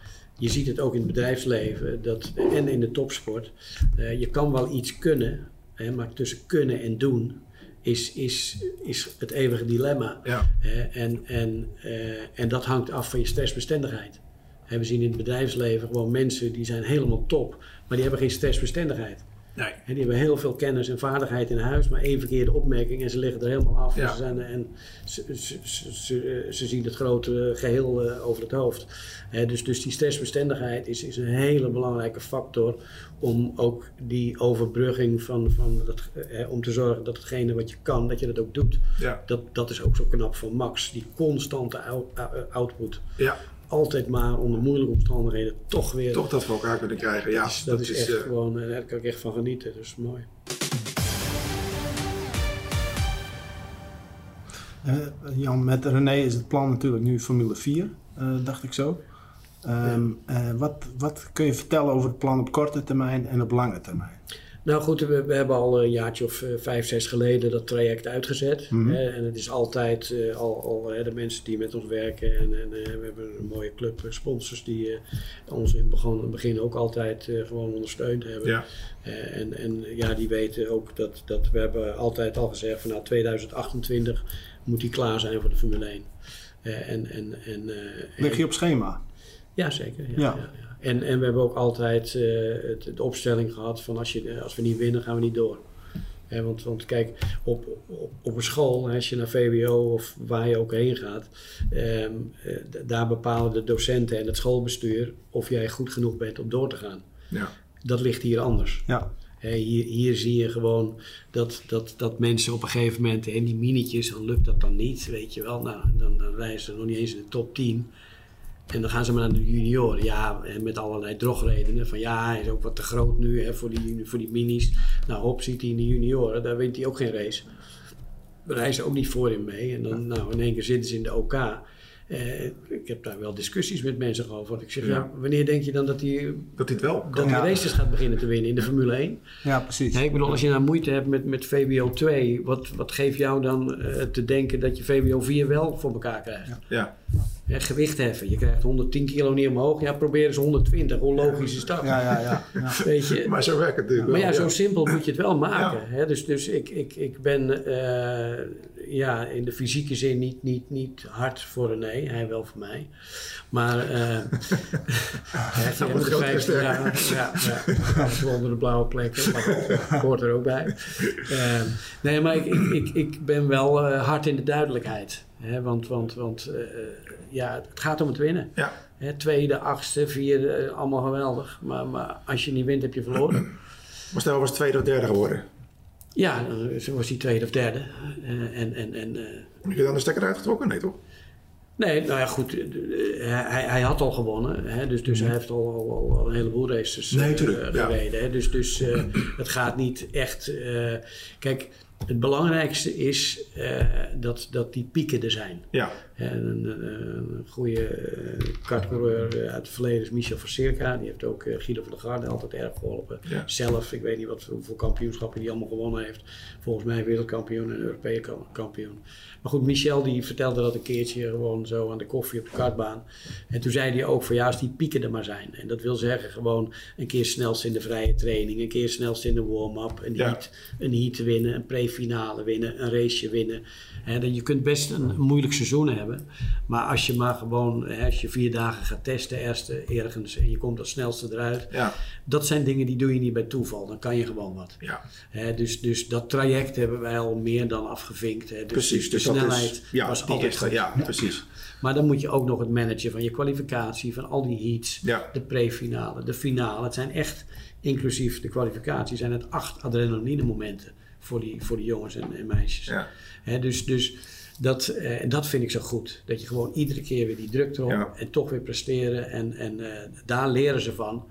je ziet het ook in het bedrijfsleven dat, en in de topsport. eh, je kan wel iets kunnen, hè, maar tussen kunnen en doen is, is, is het eeuwige dilemma. Ja. En, en, eh, en dat hangt af van je stressbestendigheid. En we zien in het bedrijfsleven gewoon mensen die zijn helemaal top, maar die hebben geen stressbestendigheid. Nee. En die hebben heel veel kennis en vaardigheid in huis, maar één verkeerde opmerking en ze liggen er helemaal af. Ja. En, ze, zijn, en ze, ze, zien het grote geheel eh, over het hoofd. Dus, dus die stressbestendigheid is, is een hele belangrijke factor om ook die overbrugging van, van dat, eh, om te zorgen dat hetgene wat je kan, dat je dat ook doet. Ja. Dat, dat is ook zo knap van Max, die constante out- out- output. Ja, Altijd maar onder moeilijke omstandigheden toch weer. toch dat we elkaar kunnen krijgen. Ja, dat is, dat is echt eh, gewoon, eh, daar kan ik echt van genieten. Dus mooi. Eh, Jan, met René is het plan natuurlijk nu Formule 4, eh, dacht ik zo. Ehm, eh, wat, wat kun je vertellen over het plan op korte termijn en op lange termijn? Nou goed, we, we hebben al een jaartje of eh, vijf, zes geleden dat traject uitgezet. Mhm. En het is altijd eh, al, al de mensen die met ons werken. En, en eh, we hebben een mooie club sponsors die ons in het begin, ook altijd gewoon ondersteund hebben. Ja, en, en ja, die weten ook dat, dat we hebben altijd al gezegd van nou 2028 moet die klaar zijn voor de Formule 1. Eh, en, en, en, Lig je op schema? ja, zeker. Ja, Ja. ja. En, en we hebben ook altijd eh, het, de opstelling gehad van als, je, eh, als we niet winnen, gaan we niet door. Hè, want, want kijk, op, op, op een school, als je naar VWO of waar je ook heen gaat, ehm, eh, daar bepalen de docenten en het schoolbestuur of jij goed genoeg bent om door te gaan. ja. Dat ligt hier anders. Ja. Hè, hier, hier zie je gewoon dat, dat, dat mensen op een gegeven moment in die minietjes, dan lukt dat dan niet, weet je wel. Nou, dan, dan rijden ze nog niet eens in de top 10. En dan gaan ze maar naar de junioren. Ja, en met allerlei drogredenen. Van ja, hij is ook wat te groot nu hè, voor, die, voor die minis. Nou, hop, ziet hij in de junioren. Daar wint hij ook geen race. Daar rijden ze ook niet voor hem mee. En dan, nou, in één keer zitten ze in de OK. Eh, ik heb daar wel discussies met mensen over. Want ik zeg, ja. Ja. wanneer denk je dan dat hij Dat dit wel dat hij races gaat beginnen te winnen in de Formule 1? ja, precies. Nee, ik bedoel, als je nou moeite hebt met, met VWO 2, wat, wat geeft jou dan eh, te denken dat je VWO 4 wel voor elkaar krijgt? Ja, Gewicht heffen, je krijgt 110 kilo niet omhoog, ja, probeer eens 120. Hoe logisch is dat? Ja, ja, ja. ja. Weet je? maar zo werkt het natuurlijk Maar wel. ja, zo simpel moet je het wel maken. Hè? Dus, dus ik, ik, ik ben eh, ja, in de fysieke zin niet, niet, niet hard voor René, hij wel voor mij. Maar eh hij heeft Dat hij wordt moet groot en vijf- sterk. ja, ja, onder de blauwe plekken, maar hoort er ook bij. Eh, nee, maar ik, ik, ik, ik ben wel eh, hard in de duidelijkheid. Hè? Want, want, want eh, ja, het gaat om het winnen. Ja, Hè, tweede, achtste, vierde, eh, allemaal geweldig. Maar, maar als je niet wint, heb je verloren. maar stel, was tweede of derde geworden. Ja, dan was hij tweede of derde. Eh, en, en, en, eh, Heb je dan de stekker uitgetrokken? Nee, toch? nee, nou ja, goed. eh, hij, hij- had al gewonnen. Hè, dus dus hij heeft al, al, al, een heleboel races eh, Nee, tuurlijk, gereden. Hè, dus dus eh, het gaat niet echt... eh, kijk, het belangrijkste is eh, dat, dat die pieken er zijn. Ja, En een, goede eh, kartcoureur uit het verleden is Michel van Circa. Die heeft ook eh, Guido van der Garde altijd erg geholpen. Ja. Zelf, ik weet niet wat, hoeveel kampioenschappen hij allemaal gewonnen heeft. Volgens mij wereldkampioen en Europees ka- kampioen. Maar goed, Michel die vertelde dat een keertje gewoon zo aan de koffie op de kartbaan. En toen zei hij ook van ja, als die pieken er maar zijn. En dat wil zeggen gewoon een keer snelst in de vrije training. Een keer snelst in de warm-up. Een, Ja. heat, een heat winnen, een pre-finale winnen, een raceje winnen. Dat je kunt best een moeilijk seizoen hebben. Maar als je maar gewoon, hè, als je vier dagen gaat testen eerst eh, ergens en je komt als snelste eruit. ja, Dat zijn dingen die doe je niet bij toeval. Dan kan je gewoon wat. ja. Hè, dus, dus dat traject hebben wij al meer dan afgevinkt. Hè. Dus, Precies. dus de dat snelheid is, ja, was altijd ja, precies. Maar dan moet je ook nog het managen van je kwalificatie, van al die heats, Ja. de pre-finale, de finale. Het zijn echt, inclusief de kwalificatie, zijn het acht adrenaline momenten voor die, voor die jongens en, en meisjes. Ja. Dus dus dat, eh, en dat vind ik zo goed. Dat je gewoon iedere keer weer die druk erop Ja. en toch weer presteren. En, en eh, daar leren ze van.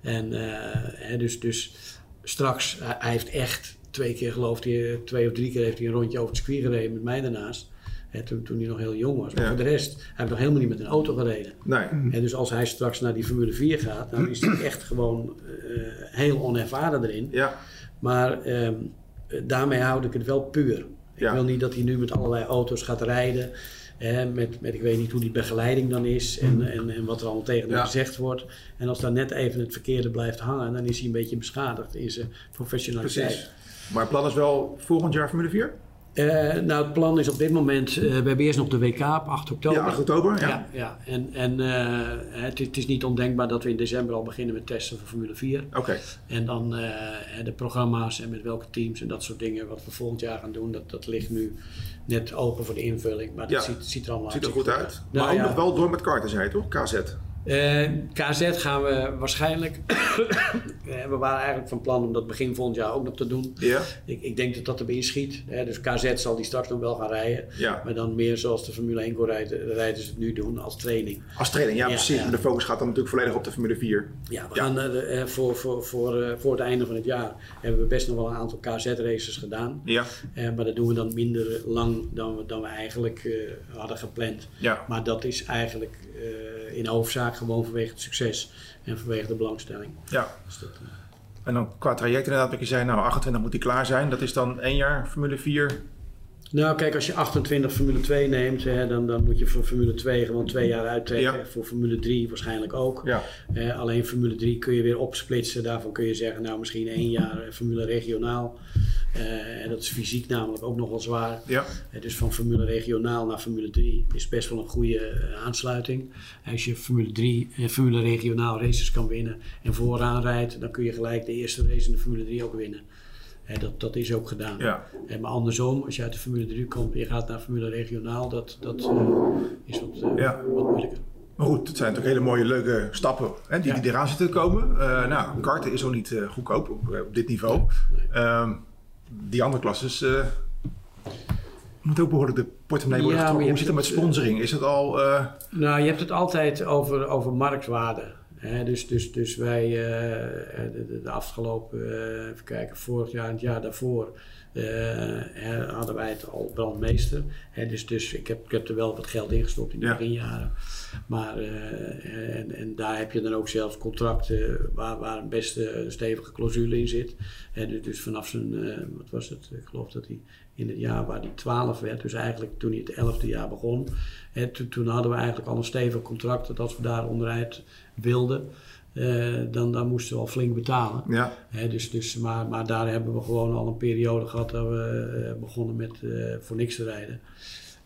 En eh, hè, dus, dus straks, hij, hij heeft echt twee keer geloof hij, twee of drie keer heeft hij een rondje over het circuit gereden met mij daarnaast. Hè, toen, toen hij nog heel jong was. Maar Ja. voor de rest, hij heeft nog helemaal niet met een auto gereden. Nee, En dus als hij straks naar die Formule 4 gaat, dan is hij echt gewoon eh, heel onervaren erin. ja, Maar ehm, eh, daarmee houd ik het wel puur. Ik wil niet dat hij nu met allerlei auto's gaat rijden. Hè, met, met, ik weet niet hoe die begeleiding dan is en, en, en wat er allemaal tegen hem Mm. Ja. gezegd wordt. En als daar net even het verkeerde blijft hangen, dan is hij een beetje beschadigd in zijn professionaliteit. precies. Maar het plan is wel volgend jaar Formule 4? Eh, nou, het plan is op dit moment, eh, we hebben eerst nog de WK op 8 oktober. Ja, 8 oktober, ja. Ja, ja. En, en eh, het, het is niet ondenkbaar dat we in december al beginnen met testen voor Formule 4. Oké, En dan de programma's en met welke teams en dat soort dingen wat we volgend jaar gaan doen, dat, dat ligt nu net open voor de invulling. Maar dat Ja. ziet, ziet er allemaal ziet er goed uit. Nou maar ook nog wel door met karten, zei je toch? KZ. Eh, KZ gaan we waarschijnlijk. Eh, we waren eigenlijk van plan om dat begin volgend jaar ook nog te doen. Ja? Ik, ik denk dat dat erbij schiet. Hè. Dus KZ zal die straks nog wel gaan rijden. Ja. Maar dan meer zoals de Formule 1 rijden- rijders het nu doen als training. Als training, ja, Ja, precies. Maar de focus gaat dan natuurlijk volledig op de Formule 4. Ja, we gaan eh, voor, voor, voor, voor het einde van het jaar hebben we best nog wel een aantal KZ-races gedaan. Ja, maar dat doen we dan minder lang dan we, dan we eigenlijk hadden gepland. ja. Maar dat is eigenlijk in hoofdzaak gewoon vanwege het succes en vanwege de belangstelling. ja. Dus dat, eh, En dan qua traject inderdaad, wat je zei, nou 28 moet die klaar zijn. Dat is dan één jaar Formule 4. Nou, kijk, als je 28 Formule 2 neemt, hè, dan, dan moet je voor Formule 2 gewoon twee jaar uittrekken. Ja. Voor Formule 3 waarschijnlijk ook. Ja, Eh, alleen Formule 3 kun je weer opsplitsen. Daarvan kun je zeggen, nou misschien één jaar eh, Formule regionaal. Eh, en dat is fysiek namelijk ook nog wel zwaar. ja, Eh, dus van Formule regionaal naar Formule 3 is best wel een goede eh, aansluiting. Als je Formule 3 en Formule regionaal races kan winnen en vooraan rijdt, dan kun je gelijk de eerste race in de Formule 3 ook winnen. Dat, dat is ook gedaan. ja. Maar andersom, als je uit de Formule 3 komt en je gaat naar Formule regionaal, dat, dat is wat, Ja. wat moeilijker. Maar goed, het zijn natuurlijk hele mooie, leuke stappen hè, die, Ja. die eraan zitten te komen. Eh, nou, karten is ook niet goedkoop op, op dit niveau. Nee. Ehm, die andere klasses eh moet ook behoorlijk de portemonnee worden Ja, getrokken. Hoe zit het met het, sponsoring? Is het al... eh, Nou, je hebt het altijd over, over marktwaarde. Hè, dus, dus, dus wij, eh, de, de- afgelopen, eh, even kijken, vorig jaar en het jaar daarvoor, eh, hadden wij het al brandmeester. Hè, dus dus ik, heb, ik heb er wel wat geld ingestopt in de Ja. beginjaren. Maar, eh, en, en daar heb je dan ook zelfs contracten waar, waar een best stevige clausule in zit. Hè, dus, dus vanaf zijn, eh, wat was het, ik geloof dat hij in het jaar waar hij 12 werd, dus eigenlijk toen hij het 11e jaar begon, hè, toen, toen hadden we eigenlijk al een stevig contract dat als we daar onderuit wilden, eh, dan, dan moesten we al flink betalen. ja, dus, dus, maar, maar daar hebben we gewoon al een periode gehad dat we eh, begonnen met eh, voor niks te rijden.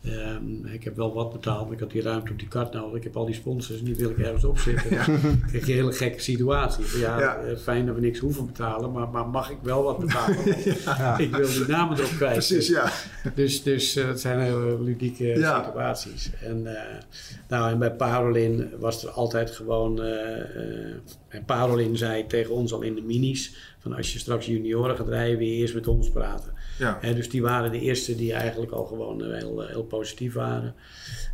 Ehm, ik heb wel wat betaald, maar ik had die ruimte op die kart nodig. Ik heb al die sponsors, die wil ik ergens opzetten. Ja. Dan krijg je een hele gekke situatie. Ja, Ja. eh, fijn dat we niks hoeven betalen, maar, maar mag ik wel wat betalen? Ik wil die namen erop kwijt. precies, ja. Dus, dus eh, het zijn hele ludieke Ja. situaties. En, eh, nou, en bij Parolin was er altijd gewoon. en Parolin zei tegen ons al in de minis: van als je straks junioren gaat rijden, wil je eerst met ons praten. Ja. Dus die waren de eerste die eigenlijk al gewoon eh, heel, heel positief waren.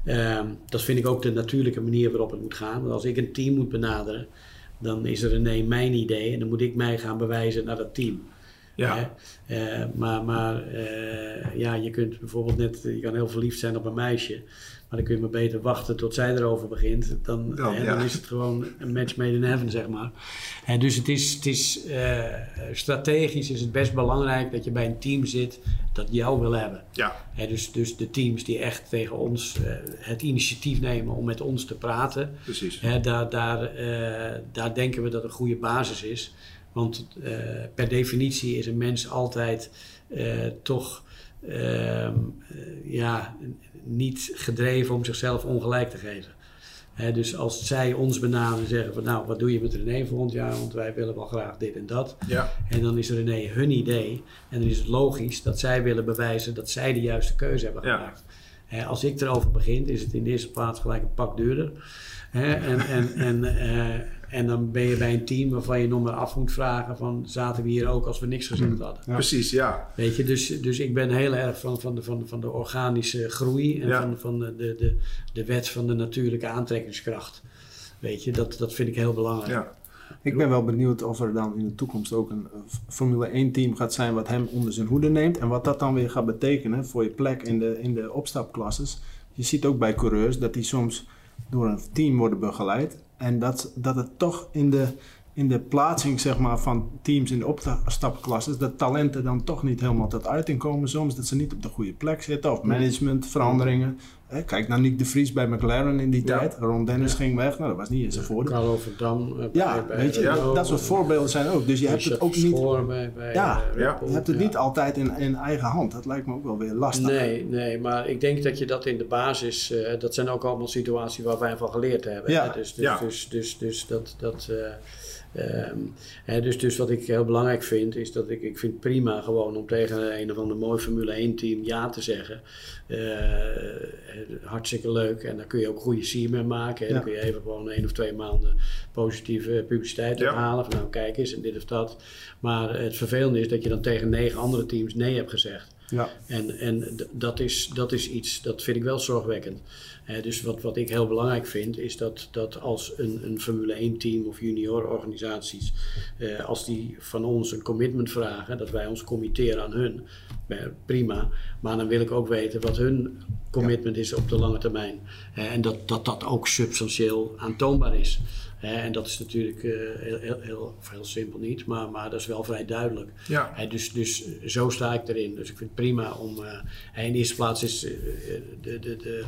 Ehm, dat vind ik ook de natuurlijke manier waarop het moet gaan. Want als ik een team moet benaderen, dan is er nee mijn idee en dan moet ik mij gaan bewijzen naar dat team. Ja. Eh, maar maar eh, ja, je kunt bijvoorbeeld net, je kan heel verliefd zijn op een meisje, maar dan kun je maar beter wachten tot zij erover begint. Dan, Dan, ja. is het gewoon een match made in heaven, zeg maar. En dus het is, het is eh, strategisch is het best belangrijk dat je bij een team zit dat jou wil hebben. Ja, Hè, dus, dus de teams die echt tegen ons eh, het initiatief nemen om met ons te praten, precies. Hè, daar, daar, eh, daar denken we dat een goede basis is. Want per definitie is een mens altijd toch ja, niet gedreven om zichzelf ongelijk te geven. Hè, dus als zij ons benaderen en zeggen van nou wat doe je met René volgend jaar, want wij willen wel graag dit en dat. Ja, En dan is René hun idee. En dan is het logisch dat zij willen bewijzen dat zij de juiste keuze hebben Ja. gemaakt. Hè, als ik erover begin, is het in de eerste plaats gelijk een pak duurder. Hè, en, en, en, eh, en dan ben je bij een team waarvan je nog maar af moet vragen van zaten we hier ook als we niks gezegd hadden. Ja. precies, ja. Weet je, dus, dus ik ben heel erg van, van, de, van, de- van de organische groei en Ja. van, van de, de, de, de wet van de natuurlijke aantrekkingskracht. Weet je, dat, dat vind ik heel belangrijk. ja. Ik ben wel benieuwd of er dan in de toekomst ook een eh, Formule 1 team gaat zijn wat hem onder zijn hoede neemt. En wat dat dan weer gaat betekenen voor je plek in de, in de opstapklasses. Je ziet ook bij coureurs dat die soms door een team worden begeleid. En dat, dat het toch in de, in de plaatsing zeg maar, van teams in de opstapklasses, dat talenten dan toch niet helemaal tot uiting komen. Soms dat ze niet op de goede plek zitten of managementveranderingen. Hè, kijk naar Nick de Vries bij McLaren in die Ja. tijd. Ron Dennis ging weg. Nou, dat was niet in zijn voordeel. Carlo Verdam. eh, Ja, bij- weet je, Renault. dat soort voorbeelden zijn ook. Dus je hebt het ook niet, Verschoor bij, bij, Ja, eh, je hebt het niet altijd in, in eigen hand. Dat lijkt me ook wel weer lastig. Nee, nee, maar ik denk dat je dat in de basis, eh, dat zijn ook allemaal situaties waar wij van geleerd hebben. Ja, hè. Dus, dus, ja. dus, dus, dus dat, dat eh, ehm, hè, dus, dus wat ik heel belangrijk vind, is dat ik, ik vind prima gewoon om tegen een of ander mooi Formule 1 team ja te zeggen. Eh, hartstikke leuk en daar kun je ook goede sier mee maken. Hè. Ja. Dan kun je even gewoon één of twee maanden positieve publiciteit Ja. ophalen. Van nou kijk eens en dit of dat. Maar het vervelende is dat je dan tegen negen andere teams nee hebt gezegd. Ja. En, en dat, is, dat is iets, dat vind ik wel zorgwekkend. Dus wat, wat ik heel belangrijk vind, is dat, dat als een, een Formule 1 team of juniororganisaties, eh, als die van ons een commitment vragen, dat wij ons committeren aan hun, eh, prima. Maar dan wil ik ook weten wat hun commitment is op de lange termijn. En dat, dat dat ook substantieel aantoonbaar is. En dat is natuurlijk eh, heel, heel, heel, simpel niet, maar, maar dat is wel vrij duidelijk. Ja. Dus, dus eh, zo sta ik erin. Dus ik vind het prima om. eh, in de eerste plaats is de, de, de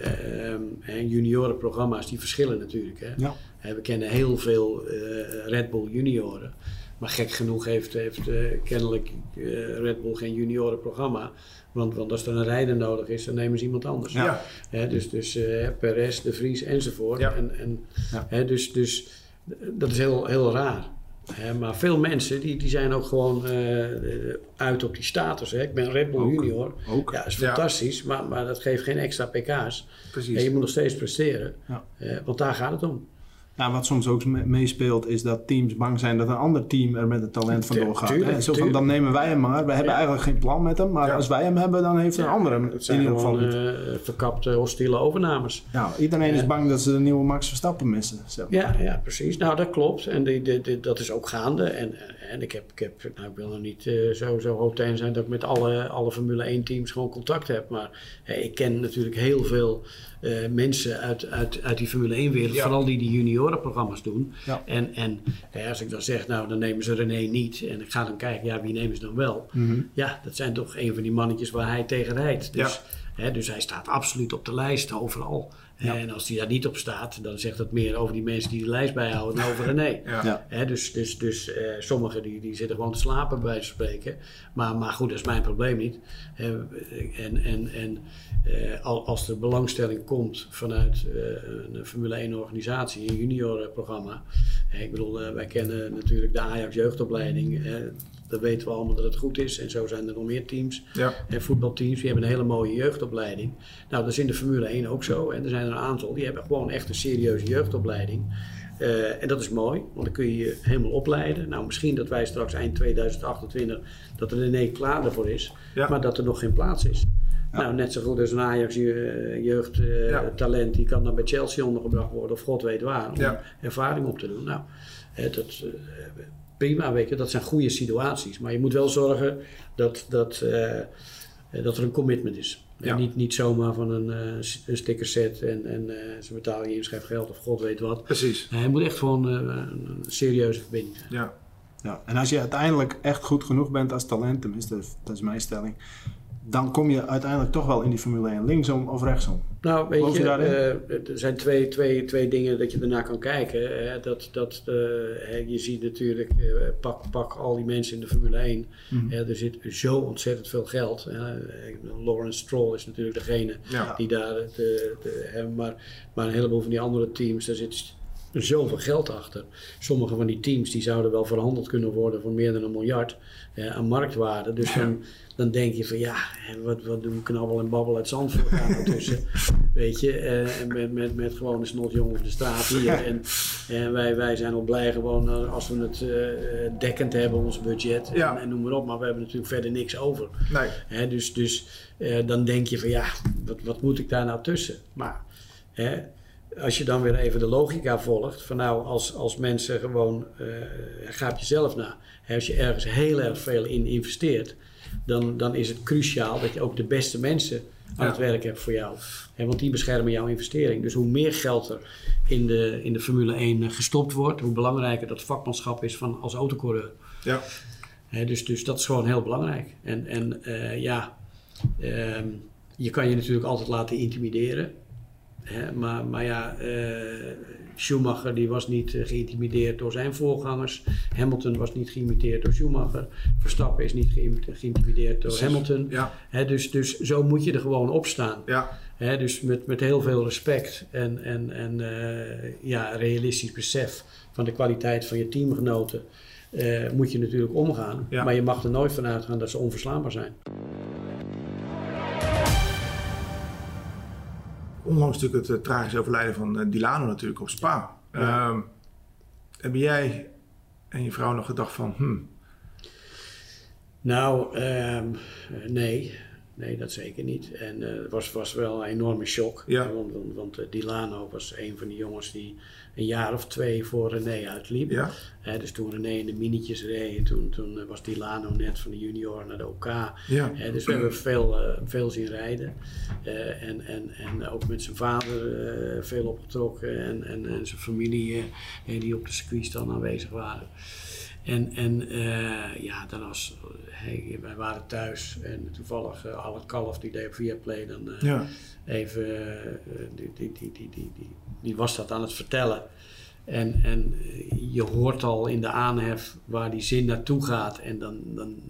eh, ehm, hè, juniorenprogramma's die verschillen natuurlijk. Hè. Ja. We kennen heel veel eh, Red Bull junioren. Maar gek genoeg heeft, heeft kennelijk eh, Red Bull geen juniorenprogramma. Want, want als er een rijder nodig is, dan nemen ze iemand anders. Ja. Hè, dus dus eh Perez, De Vries enzovoort. Ja. En, en, Ja. dus, dus eh, dat is heel, heel raar. Hè, maar veel mensen die, die zijn ook gewoon eh, uit op die status. Hè. Ik ben Red Bull Ook. junior. Ook. Ja, dat is Ja. fantastisch, maar, maar dat geeft geen extra pk's. Precies. En je moet nog steeds presteren. Ja. Eh, want daar gaat het om. Ja, wat soms ook me- meespeelt is dat teams bang zijn dat een ander team er met het talent vandoor gaat. Tuurlijk, hè. Zo van, dan nemen wij hem maar. We hebben Ja. eigenlijk geen plan met hem. Maar Ja. als wij hem hebben, dan heeft een ander hem in ieder geval niet. eh, verkapte hostiele overnames. Ja, iedereen is bang dat ze de nieuwe Max Verstappen missen. zeg maar. Ja, ja, precies. Nou, dat klopt. En die, die, die- dat is ook gaande. En, en ik heb, ik heb nou, ik wil nog niet eh, zo, zo zijn dat ik met alle, alle Formule 1 teams gewoon contact heb. Maar ik ken natuurlijk heel veel eh, mensen uit, uit, uit die Formule 1 wereld. Vooral die die juniorenprogramma's doen. Ja. En, en eh, als ik dan zeg, nou dan nemen ze René niet. En ik ga dan kijken, ja wie nemen ze dan wel? Mhm. Ja, dat zijn toch een van die mannetjes waar hij tegen rijdt. Dus, hè, dus hij staat absoluut op de lijst overal. En als hij daar niet op staat, dan zegt dat meer over die mensen die de lijst bijhouden dan over René. Ja. Ja. Hè, dus dus, dus eh, sommigen die, die zitten gewoon te slapen bij wijze van spreken. Maar, maar goed, dat is mijn probleem niet. En en, en eh, al- als er belangstelling komt vanuit eh, een Formule 1 organisatie, een juniorenprogramma. Eh, ik bedoel, wij kennen natuurlijk de Ajax jeugdopleiding. Eh, dan weten we allemaal dat het goed is. En zo zijn er nog meer teams. Ja. En voetbalteams, die hebben een hele mooie jeugdopleiding. Nou, dat is in de Formule 1 ook zo. En er zijn er een aantal, die hebben gewoon echt een serieuze jeugdopleiding. Eh, en dat is mooi, want dan kun je je helemaal opleiden. Nou, misschien dat wij straks eind 2028, dat er René klaar ervoor is, Ja. maar dat er nog geen plaats is. Nou, net zo goed als een Ajax je- jeugdtalent, Ja. talent die kan dan bij Chelsea ondergebracht worden, of god weet waar, om ervaring op te doen. Nou, hè, dat, eh, prima, weet je, dat zijn goede situaties. Maar je moet wel zorgen dat, dat, eh, dat er een commitment is. Ja. En niet, niet zomaar van een, eh, een sticker set en, en eh, ze betalen je inschrijfgeld of god weet wat. Precies. Het moet echt gewoon eh, een serieuze verbinding zijn. Ja. Ja. En als je uiteindelijk echt goed genoeg bent als talent, tenminste, dat is mijn stelling. Dan kom je uiteindelijk toch wel in die Formule 1, linksom of rechtsom. Nou, weet Geloof je, eh, er zijn twee, twee, twee dingen dat je ernaar kan kijken. Hè. Dat, dat, eh, je ziet natuurlijk, eh, pak, pak al die mensen in de Formule 1. Mhm. Hè, er zit zo ontzettend veel geld. hè. Lawrence Stroll is natuurlijk degene Ja. die daar de, hebben. Maar, maar een heleboel van die andere teams, daar zit zoveel geld achter. Sommige van die teams die zouden wel verhandeld kunnen worden voor meer dan een miljard eh, aan marktwaarde. Dus dan, dan denk je van ja, wat, wat doen knabbel en babbel uit Zandvoort daar nou tussen? Weet je, eh, met, met, met gewoon een snotjongen op de straat hier. En, en wij, wij zijn al blij gewoon eh, als we het eh, dekkend hebben, ons budget. Ja. En, en noem maar op, maar we hebben natuurlijk verder niks over. Nee. Hè, dus dus eh, dan denk je van ja, wat, wat moet ik daar nou tussen? Maar hè, als je dan weer even de logica volgt, van nou als, als mensen gewoon, eh ga op jezelf na. Als je ergens heel erg veel in investeert, dan, dan is het cruciaal dat je ook de beste mensen aan Ja. het werk hebt voor jou. Want die beschermen jouw investering. Dus hoe meer geld er in de, in de Formule 1 gestopt wordt, hoe belangrijker dat vakmanschap is van als autocoureur. Ja. Dus, dus dat is gewoon heel belangrijk. En, en eh, ja, ehm, je kan je natuurlijk altijd laten intimideren. Maar, maar ja, eh, Schumacher die was niet eh, geïntimideerd door zijn voorgangers. Hamilton was niet geïmiteerd door Schumacher. Verstappen is niet geïntimideerd door. Hamilton. Ja, dus, dus zo moet je er gewoon op staan. ja, Hè, dus met, met heel veel respect en, en, en eh, ja, realistisch besef van de kwaliteit van je teamgenoten. moet je natuurlijk omgaan. Ja. Maar je mag er nooit van uitgaan dat ze onverslaanbaar zijn. Onlangs natuurlijk het eh, tragische overlijden van eh, Dilano natuurlijk op Spa. Ja. Ehm, hebben jij en je vrouw nog gedacht van, hmm, Nou, eh, nee. Nee, dat zeker niet. En eh, het was, was wel een enorme shock. Ja. Want, want, want, eh, Dilano was een van de jongens die een jaar of twee voor René uitliep. ja, dus toen René in de minietjes reed, toen, toen eh, was Dilano net van de junior naar de OK. ja, dus we hebben veel, veel zien rijden. En, en, en ook met zijn vader veel opgetrokken. En, en, en zijn familie die op de circuits dan aanwezig waren. En, en eh, ja, dan hey, wij waren thuis en toevallig uh, Alec Kalf die deed op Viaplay dan eh, ja, even, eh, die, die, die, die, die, die, was dat aan het vertellen. En, en eh, je hoort al in de aanhef waar die zin naartoe gaat. En dan, dan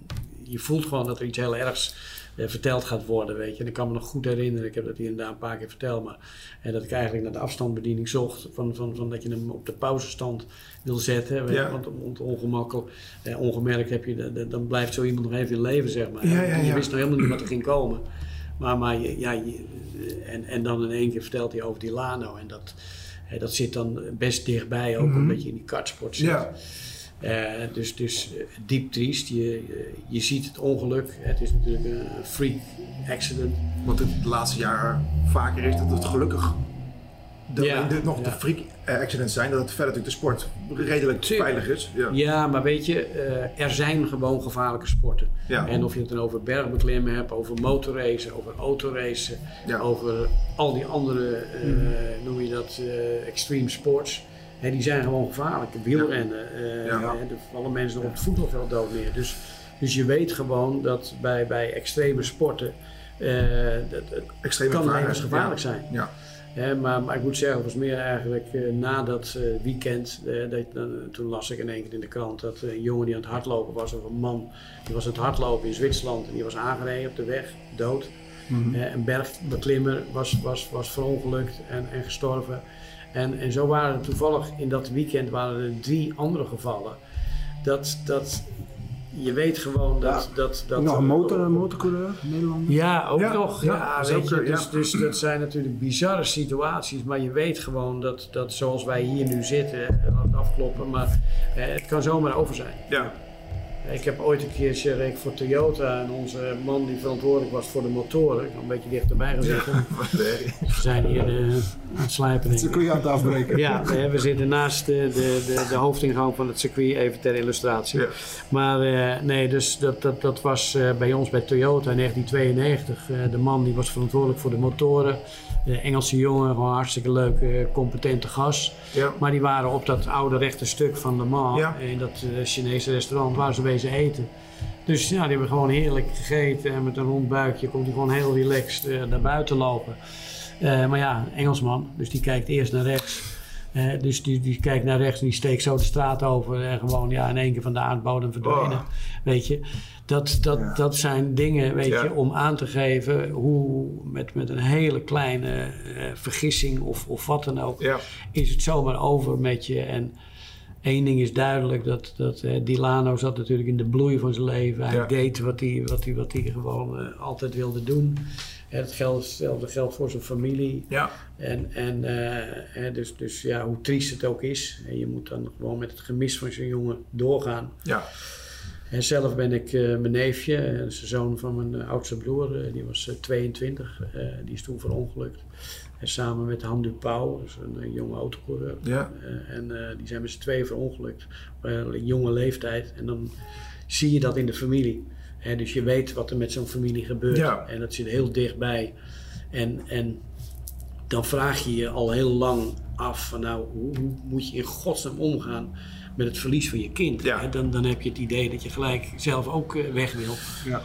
je voelt gewoon dat er iets heel ergs eh, verteld gaat worden, weet je. En ik kan me nog goed herinneren, ik heb dat hier en daar een paar keer verteld, maar eh, dat ik eigenlijk naar de afstandsbediening zocht, van, van, van dat je hem op de pauzestand wil zetten. weet Ja. Want, ongemakkelijk, eh, ongemerkt heb je, de- de- dan blijft zo iemand nog even in leven, zeg maar. Ja, ja, Je wist nog helemaal niet wat er ging komen. Maar, maar ja, je- en, en dan in één keer vertelt hij over die Lano. En dat, hè, dat zit dan best dichtbij, ook omdat je in die kartsport zit. Ja, Eh, dus dus eh, diep triest. Je, je, ziet het ongeluk. Het is natuurlijk een freak accident. want het laatste jaar vaker is dat het gelukkig de, Ja, de- nog freak eh, accidents zijn, dat het verder natuurlijk de sport redelijk Tuurlijk. veilig is. Ja, Ja, maar weet je, er zijn gewoon gevaarlijke sporten. En of je het dan over bergbeklimmen hebt, over motorracen, over autoracen, over al die andere, eh, noem je dat, extreme sports. Hè, die zijn gewoon gevaarlijk. Wielrennen, eh, Ja. er vallen mensen nog op het voetbalveld dood neer. Dus, dus je weet gewoon dat bij, bij extreme sporten, eh, dat, het extreme kan ja. gevaarlijk zijn. Ja, maar, maar ik moet zeggen, het was meer eigenlijk eh, na dat eh, weekend. eh, dat, toen las ik in één keer in de krant dat eh, een jongen die aan het hardlopen was, of een man, die was aan het hardlopen in Zwitserland en die was aangereden op de weg, dood. Eh, een bergbeklimmer was, was, was verongelukt en, en gestorven. En, en zo waren er toevallig in dat weekend waren er drie andere gevallen. Dat, dat je weet gewoon dat. dat, dat nog een motor, een motorcoureur, Nederland. ja, ook Ja, nog. ja, weet je, dus, ja. dus dat zijn natuurlijk bizarre situaties. Maar je weet gewoon dat, dat zoals wij hier nu zitten, eh, laat het afkloppen, maar eh, het kan zomaar over zijn. ja, Ik heb ooit een keertje reed ik voor Toyota en onze man die verantwoordelijk was voor de motoren, ik heb een beetje dichterbij gezeten. Nee. We zijn hier eh, aan het slijpen. ik. Circuit aan het afbreken. Ja, we, zitten naast de, de, de, de hoofdingang van het circuit, even ter illustratie. Ja. Maar eh, nee, dus dat, dat, dat was eh, bij ons bij Toyota in 1992. Eh, de man die was verantwoordelijk voor de motoren. De Engelse jongen, gewoon hartstikke leuk, eh, competente gast. Ja. Maar die waren op dat oude rechte stuk van Le Mans, Ja. in dat eh, Chinese restaurant, waar ze wezen eten. Dus ja, die hebben gewoon heerlijk gegeten en met een rond buikje komt hij gewoon heel relaxed eh, naar buiten lopen. Eh, maar ja, Engelsman, dus die kijkt eerst naar rechts. Eh, dus die, die kijkt naar rechts en die steekt zo de straat over en gewoon ja, in één keer van de aardbodem verdwenen. Oh. Weet je, dat, dat, Ja. dat zijn dingen weet Ja. je, om aan te geven hoe met, met een hele kleine vergissing of, of wat dan ook, Ja. is het zomaar over met je. En één ding is duidelijk, dat, dat eh, Dilano zat natuurlijk in de bloei van zijn leven. Hij Ja. deed wat hij, wat hij, wat hij gewoon eh, altijd wilde doen. En het geldt, hetzelfde geldt voor zijn familie. Ja. En, en eh, hè, dus, dus ja, hoe triest het ook is, en je moet dan gewoon met het gemis van zo'n jongen doorgaan. Ja. En zelf ben ik eh, mijn neefje, de zoon van mijn oudste broer, die was eh, 22, eh, die is toen verongelukt. En samen met Han Dupau, is een, eh, jonge autocoureur. Ja. Eh, en eh, die zijn met z'n tweeën verongelukt, op een jonge leeftijd. En dan zie je dat in de familie. Hè, dus je weet wat er met zo'n familie gebeurt. Ja. En dat zit heel dichtbij. En, en dan vraag je je al heel lang af van nou, hoe, hoe moet je in godsnaam omgaan met het verlies van je kind? Ja. Dan, dan heb je het idee dat je gelijk zelf ook eh, weg wil. Ja.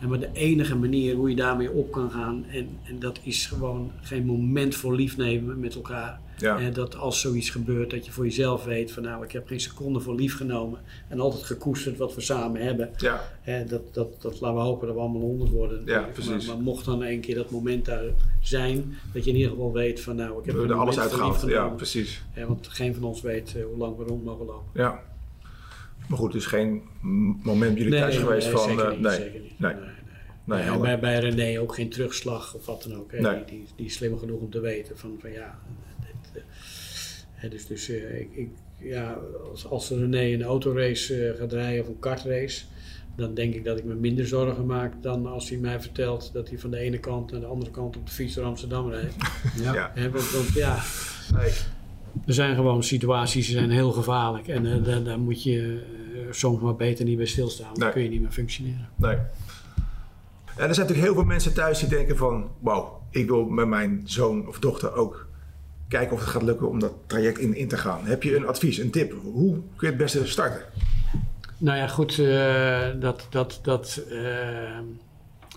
En maar de enige manier hoe je daarmee op kan gaan, en, en dat is gewoon geen moment voor lief nemen met elkaar. Ja. En dat als zoiets gebeurt, dat je voor jezelf weet van nou, ik heb geen seconde voor lief genomen. En altijd gekoesterd wat we samen hebben. Ja, En dat, dat, dat laten we hopen dat we allemaal honderd worden. Ja, Maar- mocht dan een keer dat moment daar zijn, dat je in ieder geval weet van nou, ik we heb hebben er alles uitgehaald. Ja, precies. Ja, want geen van ons weet eh, hoe lang we rond mogen lopen. Ja. Maar goed, dus geen moment jullie thuis geweest van... zeker eh, niet, nee, zeker niet. nee, Nee, nee. nee, bij, bij René ook geen terugslag of wat dan ook. Hè. Nee. Die, die, die is slim genoeg om te weten van, van ja, dit, eh, dus, dus eh, ik, ik, ja, als, als René een autorace eh, gaat rijden of een kartrace, dan denk ik dat ik me minder zorgen maak dan als hij mij vertelt dat hij van de ene kant naar de andere kant op de fiets door Amsterdam rijdt. Ja. Want, want ja, Nee. er zijn gewoon situaties die zijn heel gevaarlijk en daar, daar moet je soms maar beter niet bij stilstaan, want dan kun je niet meer functioneren. Nee. En er zijn natuurlijk heel veel mensen thuis die denken van... Wauw, ik wil met mijn zoon of dochter ook kijken of het gaat lukken om dat traject in, in te gaan. Heb je een advies, een tip? Hoe kun je het beste starten? Nou ja, goed, eh, dat, dat, dat, eh,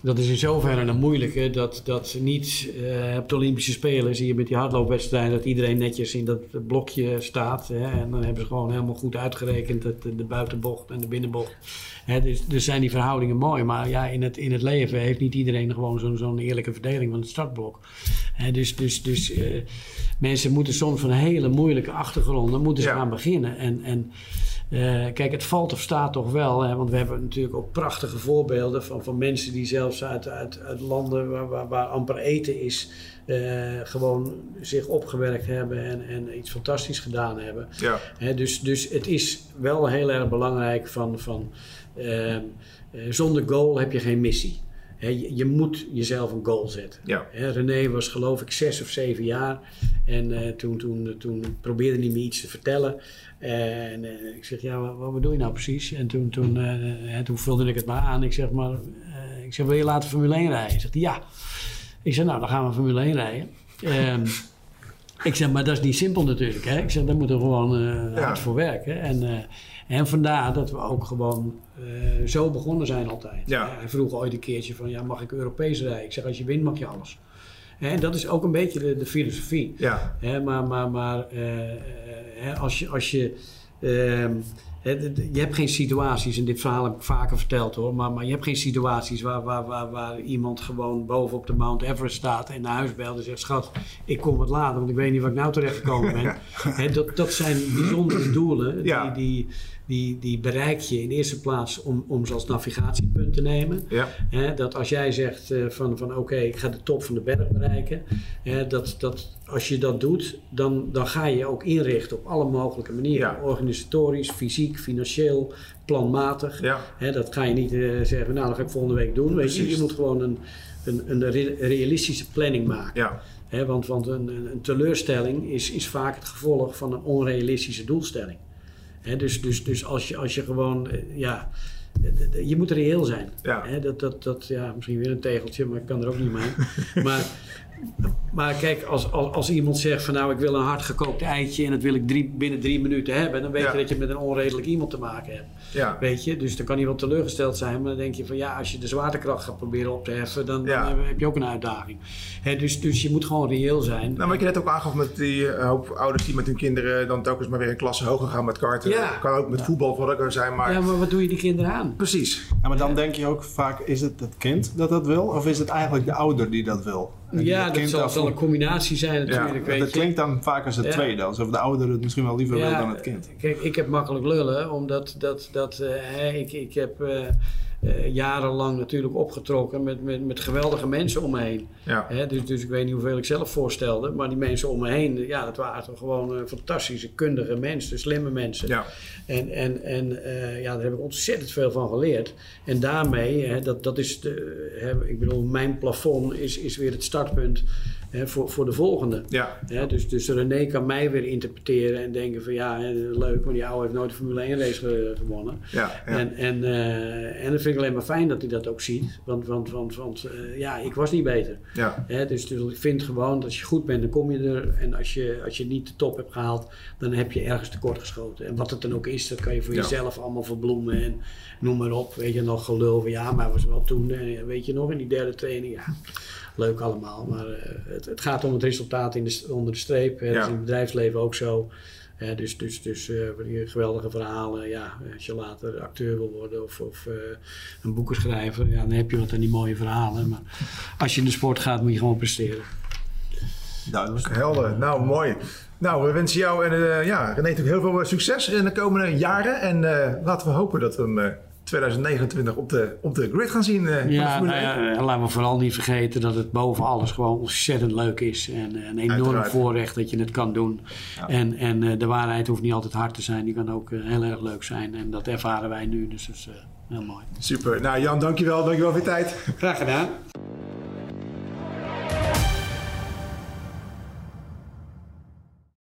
dat is in zoverre een moeilijke dat, dat niet eh, op de Olympische Spelen zie je met die hardloopwedstrijden dat iedereen netjes in dat blokje staat. Hè, en dan hebben ze gewoon helemaal goed uitgerekend dat de, de buitenbocht en de binnenbocht. Hè, dus, dus zijn die verhoudingen mooi, maar ja, in het, in het leven heeft niet iedereen gewoon zo'n zo'n eerlijke verdeling van het startblok. Hè, dus dus, dus eh, mensen moeten soms van hele moeilijke achtergronden moeten ze Ja. gaan beginnen. En, en eh, kijk, het valt of staat toch wel, hè, want we hebben natuurlijk ook prachtige voorbeelden van, van mensen die zelfs uit, uit, uit landen waar, waar, waar amper eten is, eh, gewoon zich opgewerkt hebben en, en iets fantastisch gedaan hebben. Ja, Hè, dus, dus het is wel heel erg belangrijk van, van ehm, eh, zonder goal heb je geen missie. Hè, je, je moet jezelf een goal zetten. ja, Hè, René was geloof ik zes of zeven jaar. En toen, toen, toen probeerde hij me iets te vertellen. En eh, ik zeg, ja, wat, wat bedoel je nou precies? En toen, toen, eh, toen vulde ik het maar aan. Ik zeg, maar, eh, ik zeg, wil je later Formule 1 rijden? Zegt hij, ja. Ik zeg, nou, dan gaan we Formule 1 rijden. Ehm, ik zeg, maar dat is niet simpel natuurlijk. Hè? Ik zeg, daar moeten we gewoon Ja. hard voor werken. En, en vandaar dat we ook gewoon zo begonnen zijn altijd. Ja. Hij vroeg ooit een keertje van, ja, mag ik Europees rijden? Ik zeg, als je wint mag je alles. En dat is ook een beetje de, de filosofie. ja, maar maar, maar eh, eh, als je... Als je ehm, je hebt geen situaties, en dit verhaal heb ik vaker verteld hoor, maar, maar je hebt geen situaties waar, waar, waar, waar iemand gewoon boven op de Mount Everest staat en naar huis belt en zegt: Schat, ik kom wat later, want ik weet niet waar ik nou terecht gekomen ben. Dat, dat zijn bijzondere doelen, Ja. die, die, die, bereik je in de eerste plaats om, om ze als navigatiepunt te nemen. ja, dat als jij zegt eh, van, van oké, ik ga de top van de berg bereiken. Hè, dat, dat als je dat doet, dan, dan ga je ook inrichten op alle mogelijke manieren. Ja. Organisatorisch, fysiek, financieel, planmatig. ja, dat ga je niet eh, zeggen, nou dat ga ik volgende week doen. Weet je, je moet gewoon een, een, een re- realistische planning maken. ja, want want een, een, een teleurstelling is, is vaak het gevolg van een onrealistische doelstelling. Dus, dus, dus als je, als je gewoon, eh, ja, je moet reëel zijn. Ja. Dat, dat, dat, ja, misschien weer een tegeltje, maar ik kan er ook niet mee. maar, maar kijk, als, als, als iemand zegt van nou ik wil een hard gekookt eitje en dat wil ik drie, binnen drie minuten hebben, dan weet Ja. je dat je met een onredelijk iemand te maken hebt. ja, Weet je, dus dan kan hij wel teleurgesteld zijn, maar dan denk je van ja, als je de zwaartekracht gaat proberen op te heffen, dan, Ja. dan heb je ook een uitdaging. Hè, dus, dus je moet gewoon reëel zijn. Nou, wat je net ook aangaf met die eh, hoop ouders die met hun kinderen dan telkens maar weer een klasse hoger gaan met karten. Ja. Kan ook met voetbal voor elkaar zijn, maar Ja, maar wat doe je die kinderen aan? precies. Ja, maar dan denk je ook vaak, is het het kind dat dat wil? Of is het eigenlijk de ouder die dat wil? Ja, dat zal, een combinatie zijn natuurlijk. Ja, weet Dat je. klinkt dan vaak als het Ja. tweede. Alsof de ouder het misschien wel liever wil dan het kind. Kijk, ik heb makkelijk lullen, omdat dat, dat, eh, hè, ik, ik heb eh, jarenlang natuurlijk opgetrokken met, met, met geweldige mensen om me heen. Ja, Hè, dus, dus ik weet niet hoeveel ik zelf voorstelde, maar die mensen om me heen, ja, dat waren toch gewoon eh, fantastische, kundige mensen, slimme mensen. ja, En, en, en eh, ja, daar heb ik ontzettend veel van geleerd. En daarmee, hè, dat, dat is de, hè, ik bedoel, mijn plafond is, is weer het startpunt hè, voor, voor de volgende. Ja. Hè, dus, dus René kan mij weer interpreteren en denken van ja, hè, leuk, maar die oude heeft nooit een Formule 1 race ge- gewonnen. Ja, ja. En, en, eh, en dat vind ik alleen maar fijn dat hij dat ook ziet. Want, want, want, want eh, ja, ik was niet beter. ja. Hè, dus, dus ik vind gewoon dat als je goed bent, dan kom je er. En als je, als je niet de top hebt gehaald, dan heb je ergens tekort geschoten. En wat het dan ook is, dat kan je voor jezelf allemaal verbloemen en noem maar op. Weet je, nog gelul van ja, maar was wel toen, eh, weet je nog, in die derde training. Ja, leuk allemaal. Maar eh, het, het gaat om het resultaat in de, onder de streep. Dat Ja. is in het bedrijfsleven ook zo. Dus dus, dus eh, geweldige verhalen. Ja, als je later acteur wil worden of, of eh, een boeken schrijven, ja, dan heb je wat aan die mooie verhalen. Maar als je in de sport gaat, moet je gewoon presteren. Duidelijk. Helder. Nou, mooi. Nou, we wensen jou en ja, René natuurlijk heel veel succes in de komende jaren. En laten we hopen dat we hem 2029 op de, op de grid gaan zien. de Ja, nou 1. ja, eh, laten we vooral niet vergeten dat het boven alles gewoon ontzettend leuk is. En eh, een enorm Uiteraard. voorrecht dat je het kan doen. En, en de waarheid hoeft niet altijd hard te zijn. Die kan ook heel erg leuk zijn. En dat ervaren wij nu. Dus dat is heel mooi. Super. Nou, Jan, dankjewel. Dankjewel voor je tijd. Graag gedaan.